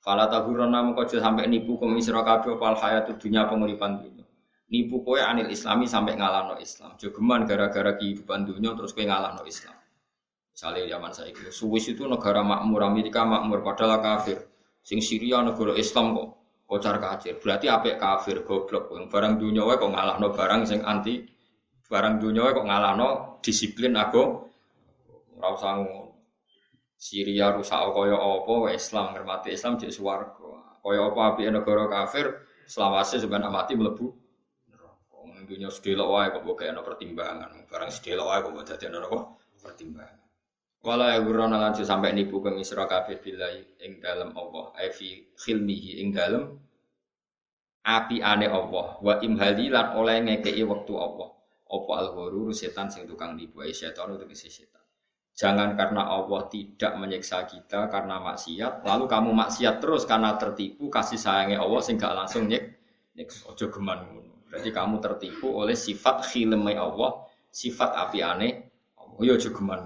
A: Fala tahurana mengko sampai nipu kum isra kabeh opal hayat dunya penguripan dunya. Nipu kowe anil islami sampai ngalahno Islam. Jogeman gara-gara kehidupan dunya terus kowe ngalahno Islam. Misalnya zaman saya itu, Swiss itu negara makmur, Amerika makmur, padahal kafir. Sing Syria negara Islam kok kocar kacir. Berarti apik kafir goblok. Barang dunia kok ngalahno barang sing anti barang dunia kok ngalahno disiplin aku ora usah Syria rusak kaya apa Islam ngermati Islam jadi swarga. Kaya apa apike negara kafir selawase sampeyan mati mlebu neraka. Dunia sedelok wae kok mbok pertimbangan. Barang sedelok wae kok mbok dadi pertimbangan. Wala ya gurana lancu sampai nipu ke misra kabeh bilai ing dalem Allah fi khilmihi ing dalem api ane Allah wa imhali lan oleh ngekei waktu Allah apa al setan sing tukang nipu ai setan kese setan Jangan karena Allah tidak menyiksa kita karena maksiat, lalu kamu maksiat terus karena tertipu kasih sayangnya Allah sehingga langsung nyek nyek ojo geman Berarti kamu tertipu oleh sifat khilmai Allah, sifat api aneh. Oh ya ojo geman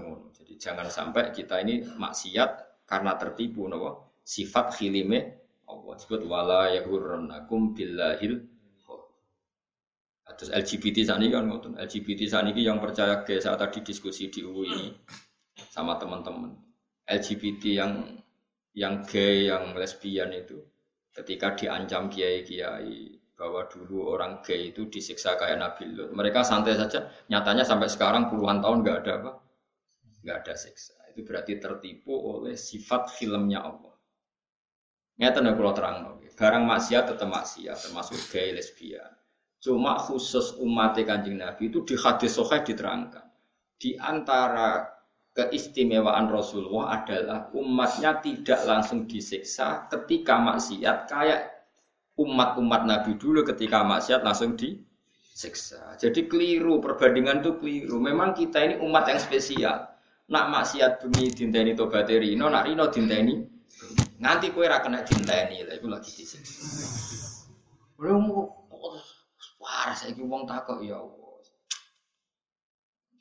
A: jangan sampai kita ini maksiat karena tertipu nopo? Sifat khilime Allah. Sebut wala yahurrannakum billahil Terus LGBT saat ini kan LGBT saat ini yang percaya ke saat tadi diskusi di UI sama teman-teman LGBT yang yang gay yang lesbian itu ketika diancam kiai-kiai bahwa dulu orang gay itu disiksa kayak Nabi Lut mereka santai saja nyatanya sampai sekarang puluhan tahun nggak ada apa nggak ada siksa. Itu berarti tertipu oleh sifat filmnya Allah. Nyata nih kalau terang barang maksiat tetap maksiat, termasuk gay lesbian. Cuma khusus umat kanjeng Nabi itu di hadis sohail diterangkan. Di antara keistimewaan Rasulullah adalah umatnya tidak langsung disiksa ketika maksiat kayak umat-umat Nabi dulu ketika maksiat langsung disiksa. Jadi keliru perbandingan itu keliru. Memang kita ini umat yang spesial. Nak maksiat bumi dinteni tobat rino, nak rino dinteni nganti kue ra kena dinteni lah iku lagi disik. Ora mau parah saiki wong takok ya Allah.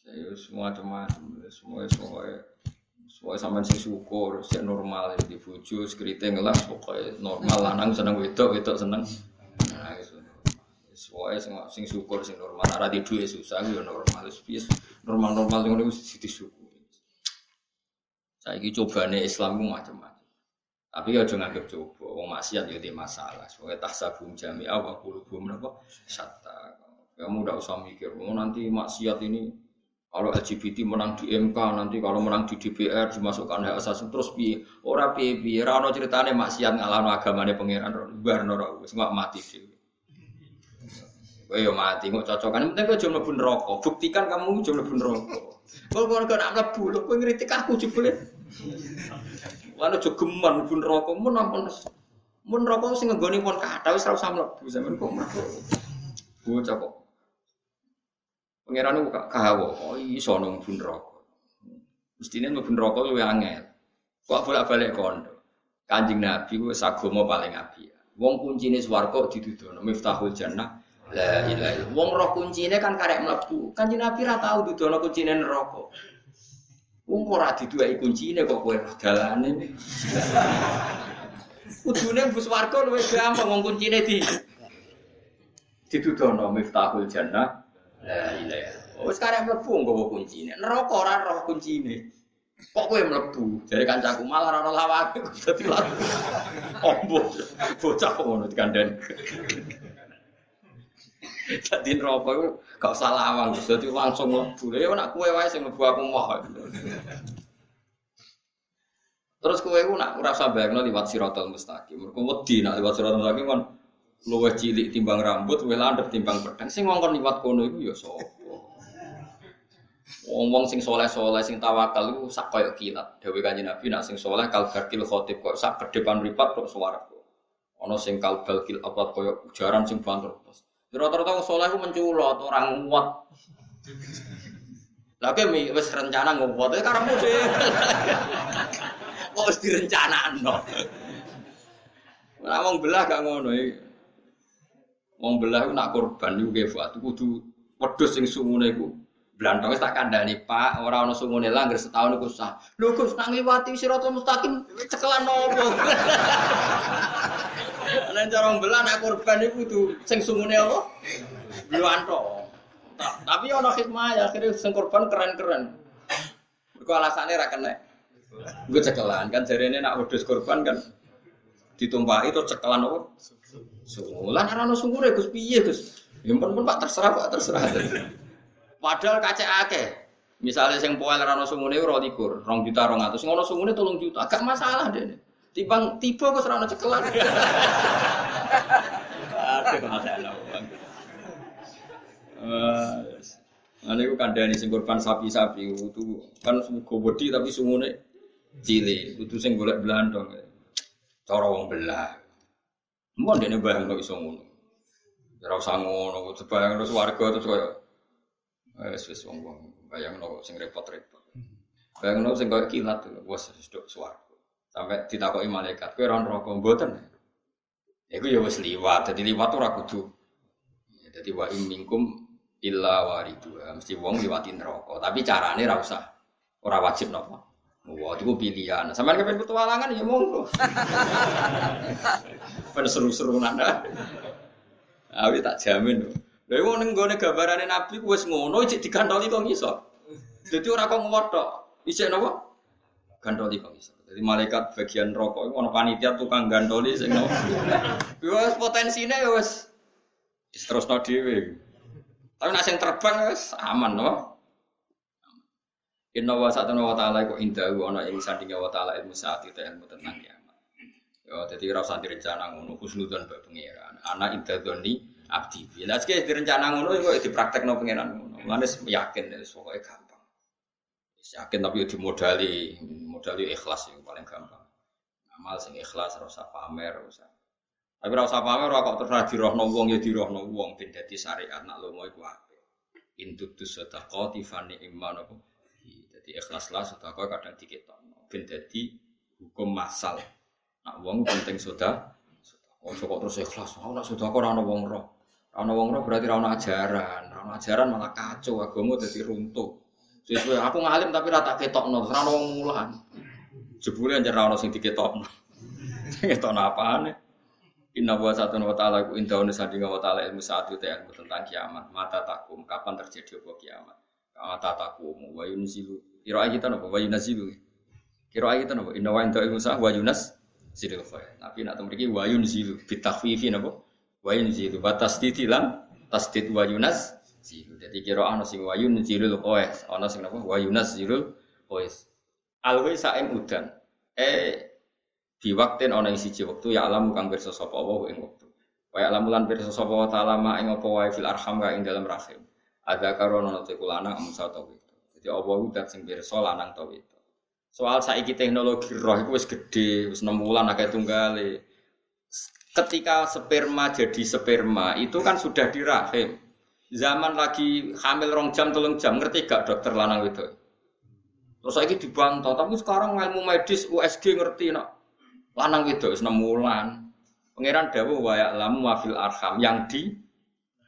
A: Saya semua macam semua semua semua sama sing syukur, sing normal di bojo, skrite ngelas pokoknya normal lanang seneng wedok, wedok seneng. Nah, semua sing sing syukur sing normal, ora di duwe susah ya normal, wis normal-normal ngono wis disyukur. Saiki cobane Islam ku macam-macam. Tapi ya jangan coba, wong maksiat ya di masalah. Soalnya tahsabum jami'a wa qulubum napa syatta. Kamu udah usah mikir, oh nanti maksiat ini kalau LGBT menang di MK, nanti kalau menang di DPR dimasukkan hak asasi terus piye? Ora piye piye, ora ono critane maksiat ngalahno agamane pangeran bar ora wis mati sih. Kowe yo mati, kok cocokan. Penting kowe aja mlebu neraka. Buktikan kamu aja mlebu neraka. Kok kok nak mlebu, lho kowe aku jebule. Lan aja geman pun rokok mun ampun mun rokok sing nggone pun kathah wis ora usah mlebu sampean kok mlebu. Pangeran kok kahawa, oh iso nang pun rokok. Mestine mlebu rokok luwih angel. Kok bolak-balik kondo. Kanjeng Nabi ku sagama paling apik. Wong kuncine swarga didudono miftahul jannah. La ilaha illallah. Wong roh kuncine kan karek mlebu. Kanjeng Nabi ra tau dudono kuncine neraka. Wong ora diduweki kuncine kok kowe dalane. Kudune bus warga luwih gampang wong kuncine di ditudono miftahul jannah. La ilaha. Wis karek mlebu nggawa kuncine. Neraka ora roh kuncine. Kok kowe mlebu? Jare kancaku malah ora lawake dadi lawan. Ombo. Bocah kok ngono dikandani. Dadi neraka iku gak usah lawang, dadi langsung mlebu. Ya nek kowe wae sing mlebu aku moh. Terus kowe ku nak ora usah bayangno liwat siratal mustaqim. Mergo wedi nak liwat siratal mustaqim kan luwih cilik timbang rambut, luwih landhep timbang pedang. Sing ngongkon liwat kono iku ya sapa? Wong-wong sing soleh-soleh sing tawakal iku sak koyo kilat. Dewe Kanjeng Nabi nak sing soleh kal garkil khotib kok sak ke depan ripat kok swarga. Ana sing kal balkil apa koyo jaran sing banter. Rata-rata wong soleh ku menculot, orang nguat. Lah kowe wis rencana nguwat karepmu dhewe. Kok wis direncanakno. Ora wong belah gak ngono iki. Wong belah ku nak korban iku kefat kudu wedhus sing sungune iku Blantong tak kandhani, Pak, ora ana sungune langgar setahun iku sah. Lho Gus, nang liwati siratal mustaqim cekelan nopo? Nek cara mbelah nak korban iku kudu sing sungune apa? Blantong. Tapi ana hikmah ya akhirnya sing korban keren-keren. Mergo alasane ra kena. Gue cekelan kan jarene nak wedhus korban kan ditumpaki itu cekelan apa? Sungulan ana sungune Gus piye Gus? Ya pun Pak terserah Pak terserah. Padahal kaca akeh. Misalnya sing poel rano sungune ora likur, rong juta atus, ngono sungune tolong juta, agak masalah deh. Timbang tiba kok serana cekelan. Aduh masalah. Uh, Ane ku kandhani sing korban sapi-sapi itu kan gobodi tapi sungune cilik, itu sing golek blandong. Cara wong belah. Mun dene bayangno iso ngono. Ora usah ngono, bayangno warga terus koyo Wes wes wong wong bayangno sing repot-repot. Bayangno sing koyo kilat wes sedok swarga. Sampai ditakoki malaikat, kowe ora neraka mboten. Iku ya wis liwat, dadi liwat ora kudu. Ya, dadi wa minkum illa waridu. Mesti wong liwati neraka, tapi carane ora usah. Ora wajib napa. Wah, itu pilihan. Sampai kepen petualangan ya monggo. Pen seru-seru nanda. Awi tak jamin. Lha wong ning gone gambarane Nabi wis ngono cek digantoli kok iso. Dadi ora kok ngotok. Isih napa? Gantoli kok iso. Jadi malaikat bagian rokok itu ono panitia tukang gantoli sing napa. Wis potensine ya wis diterusno dhewe. Tapi nek sing terbang wis aman no. Inna wa sa'atuna wa ta'ala iku indah ana ing sandinge wa ta'ala ilmu saat itu ilmu tentang kiamat. Ya dadi ora usah direncana ngono husnudzon mbek pangeran. Ana indah doni abdi. Lah sik direncana ngono kok dipraktekno pangeran ngono. Mulane yakin pokoke gampang. Yakin tapi dimodali, modali ikhlas yang paling gampang. Amal sing ikhlas ora usah pamer, ora usah. Tapi ora usah pamer ora kok terus dirohno wong ya dirohno wong ben dadi syariat nak lomo iku apik. Intutus sedaqati fani iman apa. Jadi ikhlaslah sedekah kadang diketokno ben dadi hukum masal. Nak wong penting sedekah Oh, kok terus ikhlas. Oh, nak sedekah ora ana wong roh. Ana wong ora berarti ora ajaran. Ora ajaran malah kacau agama dadi runtuh. Sesuai aku ngalim tapi rata ketokno, ora ana wong mulan. Jebule anjir ora ana sing diketokno. Ketokno apane? Inna wa satun wa ta'ala ku indahu sandinga wa ta'ala ilmu saat itu ilmu tentang kiamat. Mata takum, kapan terjadi apa kiamat? Mata takum, wa yunzilu. Kira kita napa? Wa yunzilu. Kira kita napa? Inna wa ilmu saat wa yunas sidil khair. Nabi nak temriki wa yunzilu bitakhfifi napa? wa yunzilu wa tasdid lan tasdid wa yunas zilu. Jadi kira ana sing wa yunzilul qais, ana sing napa wa yunazilul qais. Alwi saim udan. Eh di waktu ana ing siji wektu ya alam kang pirsa sapa wa ing wektu. Wa ya alam lan pirsa sapa wa ta'ala ma ing apa wae fil arham ka ing dalam rahim. Ada karono nate kulana amsa ta Jadi apa udat sing pirsa lanang ta Soal saiki teknologi roh itu wis gede, wis 6 bulan akeh tunggale ketika sperma jadi sperma itu kan sudah di rahim. Zaman lagi hamil rong jam tolong jam ngerti gak dokter lanang itu? Terus lagi dibantah, tapi sekarang ilmu medis USG ngerti nak lanang itu enam bulan. Pangeran Dawu wayak lamu wafil arham yang di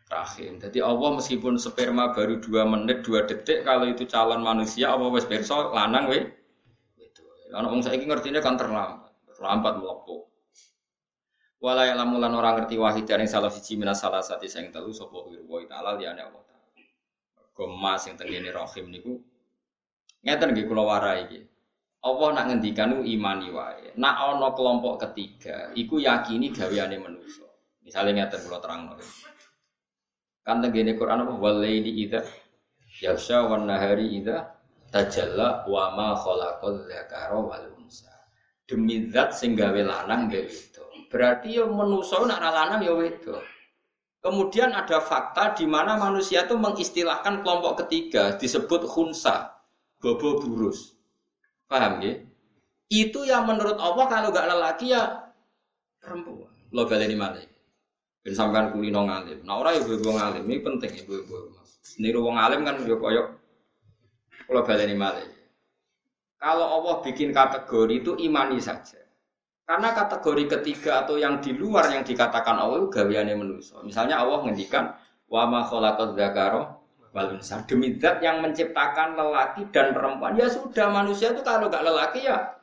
A: rahim. Jadi Allah meskipun sperma baru dua menit dua detik kalau itu calon manusia Allah wes lanang we itu. Anak saya ini kan terlambat, terlambat melepuh. Wala ya lamulan orang ngerti wahid dari salah siji minas salah satu sing telu sapa wa taala liyane Allah taala. Gemas sing tengene rahim niku ngeten nggih kula warai iki. Allah nak ngendikan imani wae. Nak ana kelompok ketiga, iku yakini gaweane manusa. Misalnya ngeten kula terangno. Kan tengene Quran apa walaili idza yasha wan nahari idza tajalla wa ma khalaqal dzakara wal unsa. Demi zat sing gawe lanang gawe itu. berarti ya manusa nak lanang ya wedok. Kemudian ada fakta di mana manusia itu mengistilahkan kelompok ketiga disebut khunsa, bobo burus. Paham ya? Itu yang menurut Allah kalau gak lelaki ya perempuan. Lo baleni malih. Ben sampean kulino ngalim. Nah ora ya ibu ngalim, ini penting ibu-ibu. Niru wong alim kan yo koyok kula baleni malih. Kalau Allah bikin kategori itu imani saja. Karena kategori ketiga atau yang di luar yang dikatakan Allah itu gaweane manusia. Misalnya Allah ngendikan wa ma khalaqaz dzakara wal unsa. Demi zat yang menciptakan lelaki dan perempuan. Ya sudah manusia itu kalau gak lelaki ya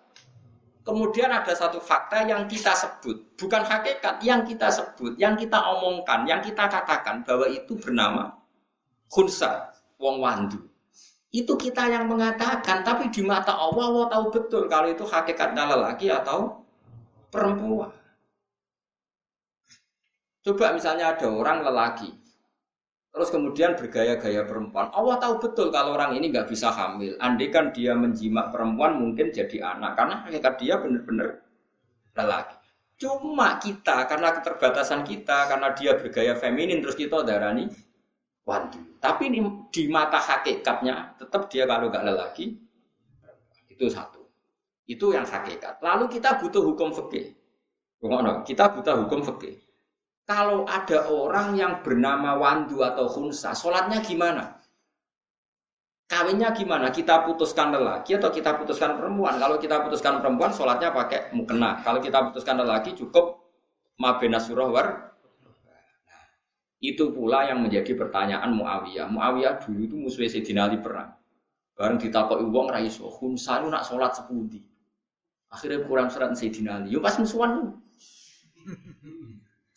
A: Kemudian ada satu fakta yang kita sebut, bukan hakikat yang kita sebut, yang kita omongkan, yang kita katakan bahwa itu bernama khunsa, wong wandu. Itu kita yang mengatakan, tapi di mata Allah, Allah tahu betul kalau itu hakikatnya lelaki atau perempuan. Coba misalnya ada orang lelaki, terus kemudian bergaya-gaya perempuan. Allah tahu betul kalau orang ini nggak bisa hamil. Andai kan dia menjimak perempuan mungkin jadi anak, karena hakikat dia benar-benar lelaki. Cuma kita karena keterbatasan kita, karena dia bergaya feminin, terus kita darani wanti. Tapi di, di mata hakikatnya tetap dia kalau nggak lelaki itu satu. Itu yang hakikat. Lalu kita butuh hukum fikih. Kita butuh hukum fikih. Kalau ada orang yang bernama Wandu atau Hunsa, sholatnya gimana? Kawinnya gimana? Kita putuskan lelaki atau kita putuskan perempuan? Kalau kita putuskan perempuan, sholatnya pakai mukena. Kalau kita putuskan lelaki, cukup mabena surah war. Itu pula yang menjadi pertanyaan Muawiyah. Muawiyah dulu itu musuh Sayyidina Ali perang. Bareng ditakoki wong ra iso, Hunsa nak sholat sepundi. Akhirnya kurang surat Sayyidina Ali. Yo pas musuhan.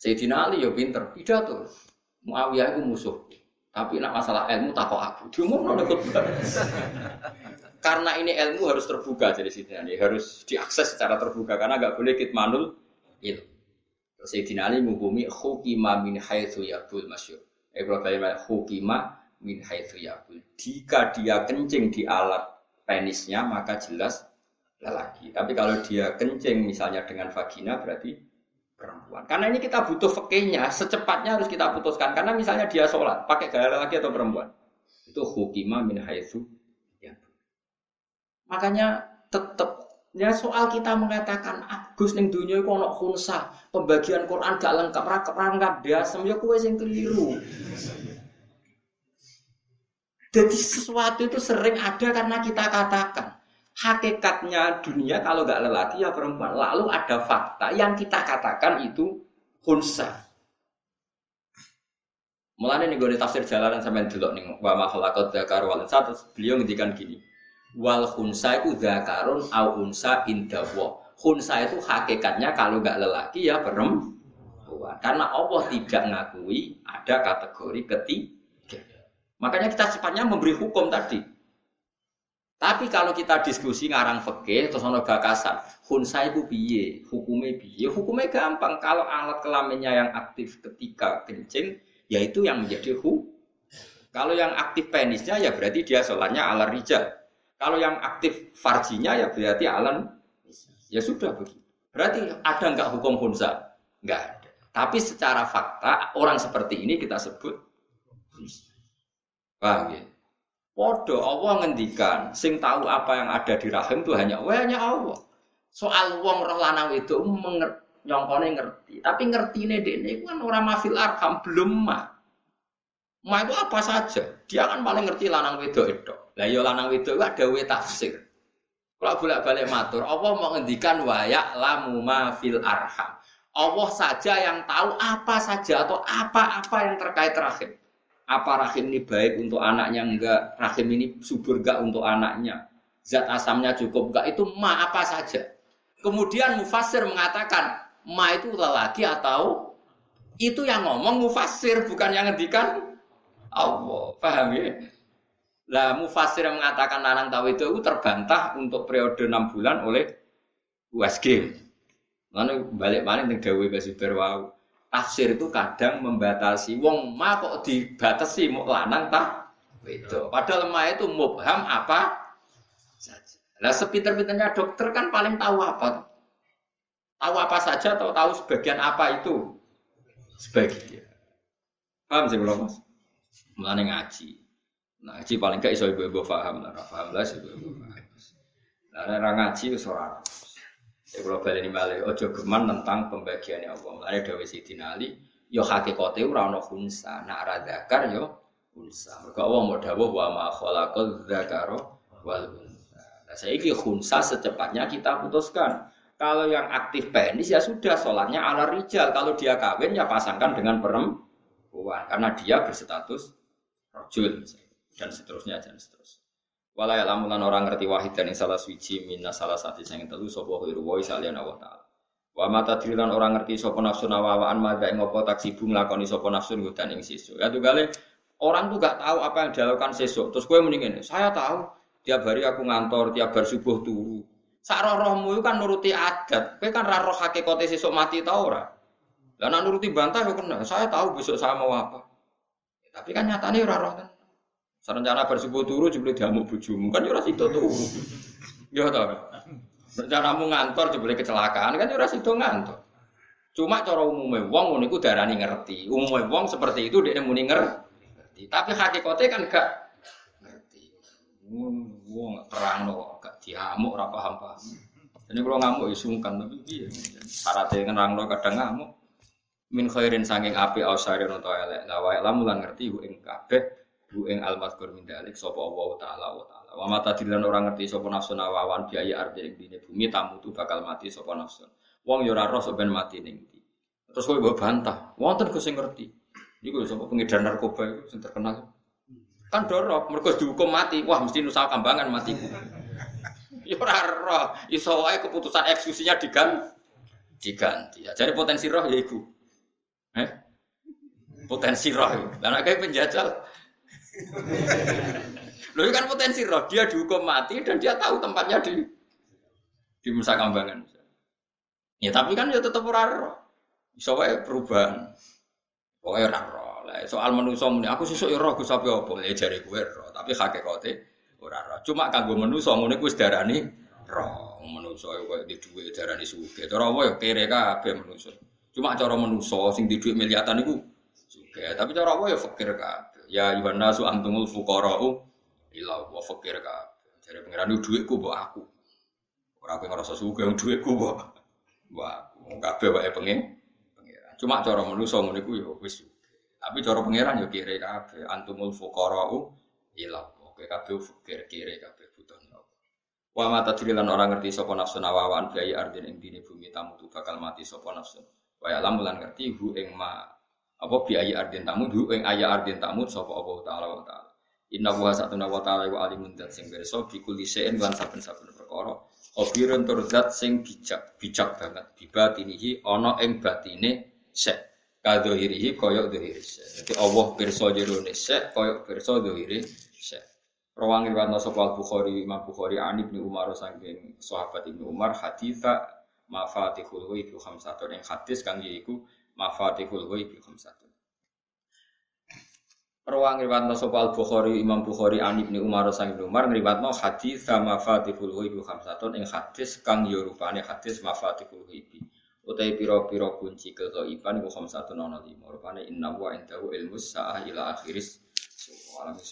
A: Sayyidina Ali yo pinter, pidato. Muawiyah itu musuh. Tapi nak masalah ilmu takut aku. Diumum ada khutbah. Karena ini ilmu harus terbuka jadi Sayyidina Ali harus diakses secara terbuka karena nggak boleh kitmanul itu. Sayyidina Ali menghukumi hukima min haitsu yaqul masyur. Eh kalau hukima min haitsu yaqul. Jika dia kencing di alat penisnya maka jelas lelaki. Tapi kalau dia kencing misalnya dengan vagina berarti perempuan. Karena ini kita butuh fakihnya, secepatnya harus kita putuskan. Karena misalnya dia sholat, pakai gaya lelaki atau perempuan. Itu hukima min haitsu ya. Makanya tetap ya soal kita mengatakan Agus ning dunia iku ana khunsa, pembagian Quran gak lengkap, ra lengkap dasem ya kowe sing keliru. Jadi sesuatu itu sering ada karena kita katakan hakikatnya dunia kalau nggak lelaki ya perempuan. Lalu ada fakta yang kita katakan itu hunsa. Mulanya nih gue tafsir jalanan sampai dulu nih wa makhlukot zakar wal satu beliau ngendikan gini wal hunsa itu zakarun au unsa indawo hunsa itu hakikatnya kalau nggak lelaki ya perempuan karena Allah tidak ngakui ada kategori ketiga makanya kita cepatnya memberi hukum tadi tapi kalau kita diskusi ngarang fikih terus ono gagasan, khunsa itu piye, hukumnya piye? Hukumnya gampang. Kalau alat kelaminnya yang aktif ketika kencing, yaitu yang menjadi hu. Kalau yang aktif penisnya ya berarti dia sholatnya ala rijal. Kalau yang aktif farjinya ya berarti alan ya sudah begitu. Berarti ada nggak hukum khunsa? Nggak ada. Tapi secara fakta orang seperti ini kita sebut Paham ya? Podo Allah ngendikan, sing tahu apa yang ada di rahim itu hanya hanya Allah. Soal wong roh lanang itu nyongkone ngerti, tapi ngerti ini itu kan orang mafil arham belum ma. Ma itu apa saja, dia kan paling ngerti lanang wedok itu. Lah iya lanang wedok ada we tafsir. Kalau bolak balik matur, Allah mau wayak lamu ma fil arham. Allah saja yang tahu apa saja atau apa-apa yang terkait rahim apa rahim ini baik untuk anaknya enggak, rahim ini subur enggak untuk anaknya, zat asamnya cukup enggak, itu ma apa saja. Kemudian mufasir mengatakan ma itu lelaki atau itu yang ngomong mufasir bukan yang ngendikan Allah. Paham ya? Lah mufasir yang mengatakan lanang tahu itu, itu terbantah untuk periode enam bulan oleh USG. Lalu balik balik dengan Dewi Basuber wow tafsir itu kadang membatasi wong ma kok dibatasi mau lanang tak itu padahal ma itu mubham apa saja lah sepinter-pinternya dokter kan paling tahu apa Tahu apa saja atau tahu sebagian apa itu? Sebagian. Paham sih belum mas? Mulane ngaji. Nah, ngaji paling gak iso ibu-ibu paham lah, paham lah ibu-ibu paham. Nah, orang ngaji itu ora. Ya ini balik, ojo geman tentang pembagiannya Allah. Mulane Dewi Sidina yo hakikate ora ana khunsa, nak ra zakar yo khunsa. Mergo Allah mau dawuh wa ma khalaqal dzakara wal unsa. Nah, saiki khunsa secepatnya kita putuskan. Kalau yang aktif penis ya sudah sholatnya ala rijal. Kalau dia kawin ya pasangkan dengan perempuan karena dia berstatus rojul dan seterusnya dan seterusnya. Walau lamulan orang ngerti wahid dan salah suci minna salah satu yang telu sopo hiru woi salian Allah taala. Wa mata dirilan orang ngerti sopo nafsu nawawaan mada ing opo tak sibuk nglakoni sopo nafsu ngudan ing sisu. Ya tuh kali orang tuh gak tahu apa yang dilakukan sesuk. Terus gue mendingin, saya tahu tiap hari aku ngantor, tiap bar subuh turu. Rohmu itu kan nuruti adat. Kowe kan ra roh hakikate sesuk mati ta ora? Lah nuruti bantah yo kena. Saya tahu besok saya mau apa. Ya, tapi kan nyatane ora roh kan. Serencana bersubuh turu jebule diamuk bojomu kan yo ora sido turu. Yo ta. Rencanamu ngantor jebule kecelakaan kan yo ora sido ngantor. Cuma cara umumnya wong ngono iku darani ngerti. Umumnya wong seperti itu dia muni ngerti. Tapi hakikatnya kan gak wong terang no gak diamuk ora paham paham. Ini kalau ngamuk ya sungkan tapi piye. Syaratnya nerang no kadang ngamuk. Min khairin sanging api au syairin utawa elek. La wae lamulan ngerti ing kabeh hu ing almazkur min dalik sapa Allah taala wa taala. Wa mata dilan orang ngerti sapa nafsu nawawan biaya arti ing dine bumi tamu tu bakal mati sapa nafsu. Wong yo ora roh mati ning ndi. Terus kowe mbok bantah. Wonten Gus sing ngerti. Iku sapa pengedar narkoba iku sing terkenal. Kan dorok, mereka dihukum mati. Wah, mesti nusa kambangan mati. Ya ora roh, keputusan eksekusinya diganti. Diganti. Ya, jadi potensi roh ya iku. Eh? Potensi roh. Dan kayak penjajal. Loh kan potensi roh, dia dihukum mati dan dia tahu tempatnya di di Nusa Kambangan. Ya tapi kan ya tetap ora roh. Wae perubahan. Pokoknya ora roh. Soal manusa muni aku sesuk ya roh Gus apa apa ya jare kowe roh, tapi hakikate ora roh. Cuma kanggo manusa ngene wis darani roh. Manusa koyo di dhuwit darani sugih. Cara apa ya kere kabeh manusa. Cuma cara manusa sing di dhuwit miliatan iku sugih. Tapi cara apa ya fakir. Ya ayuhan nasu antumul fuqara'u ila wa fakir kabeh. Jare pangeran dhuwitku mbok aku. Ora kowe ngrasa sugih dhuwitku mbok mbok aku. Kabeh wae pengen. Cuma cara manusa ngene ya wis tapi cara pangeran yo kire kabeh antumul fuqara'u ila Oke kabeh fakir kire kabeh butuh. Wa mata lan orang ngerti sapa nafsu nawawan biaya ardin ing dini bumi tamu tu bakal mati sapa nafsu. Wa ya lan ngerti hu ing ma apa biaya ardin tamu hu ing aya ardin tamu sapa Allah taala wa taala. Inna wa satuna wa ta'ala wa alimun dat sing pirsa bi kulli shay'in lan saben-saben perkara. Khabirun tur zat sing bijak, bijak banget. Bibatinihi ana ing batine sek kadohirihi koyok dohiri Jadi Allah pirsa jerone sek koyok pirsa dohiri sek. Rawang riwayat sapa Bukhari Imam Bukhari Ani bin Umar saking sahabat Ibnu Umar haditha mafatihul ghaib khamsatun yang hadis kang yaiku mafatihul ghaib khamsatun. Rawang riwayat sapa Bukhari Imam Bukhari Ani bin Umar saking Ibnu Umar ngriwatno haditha mafatihul ghaib khamsatun yang hadis kang yo rupane hadis mafatihul ghaib. Utai piro-piro kunci kegaiban iku satu nono lima. Rupane inna wa indahu ilmus sa'ah ila akhiris. Alamis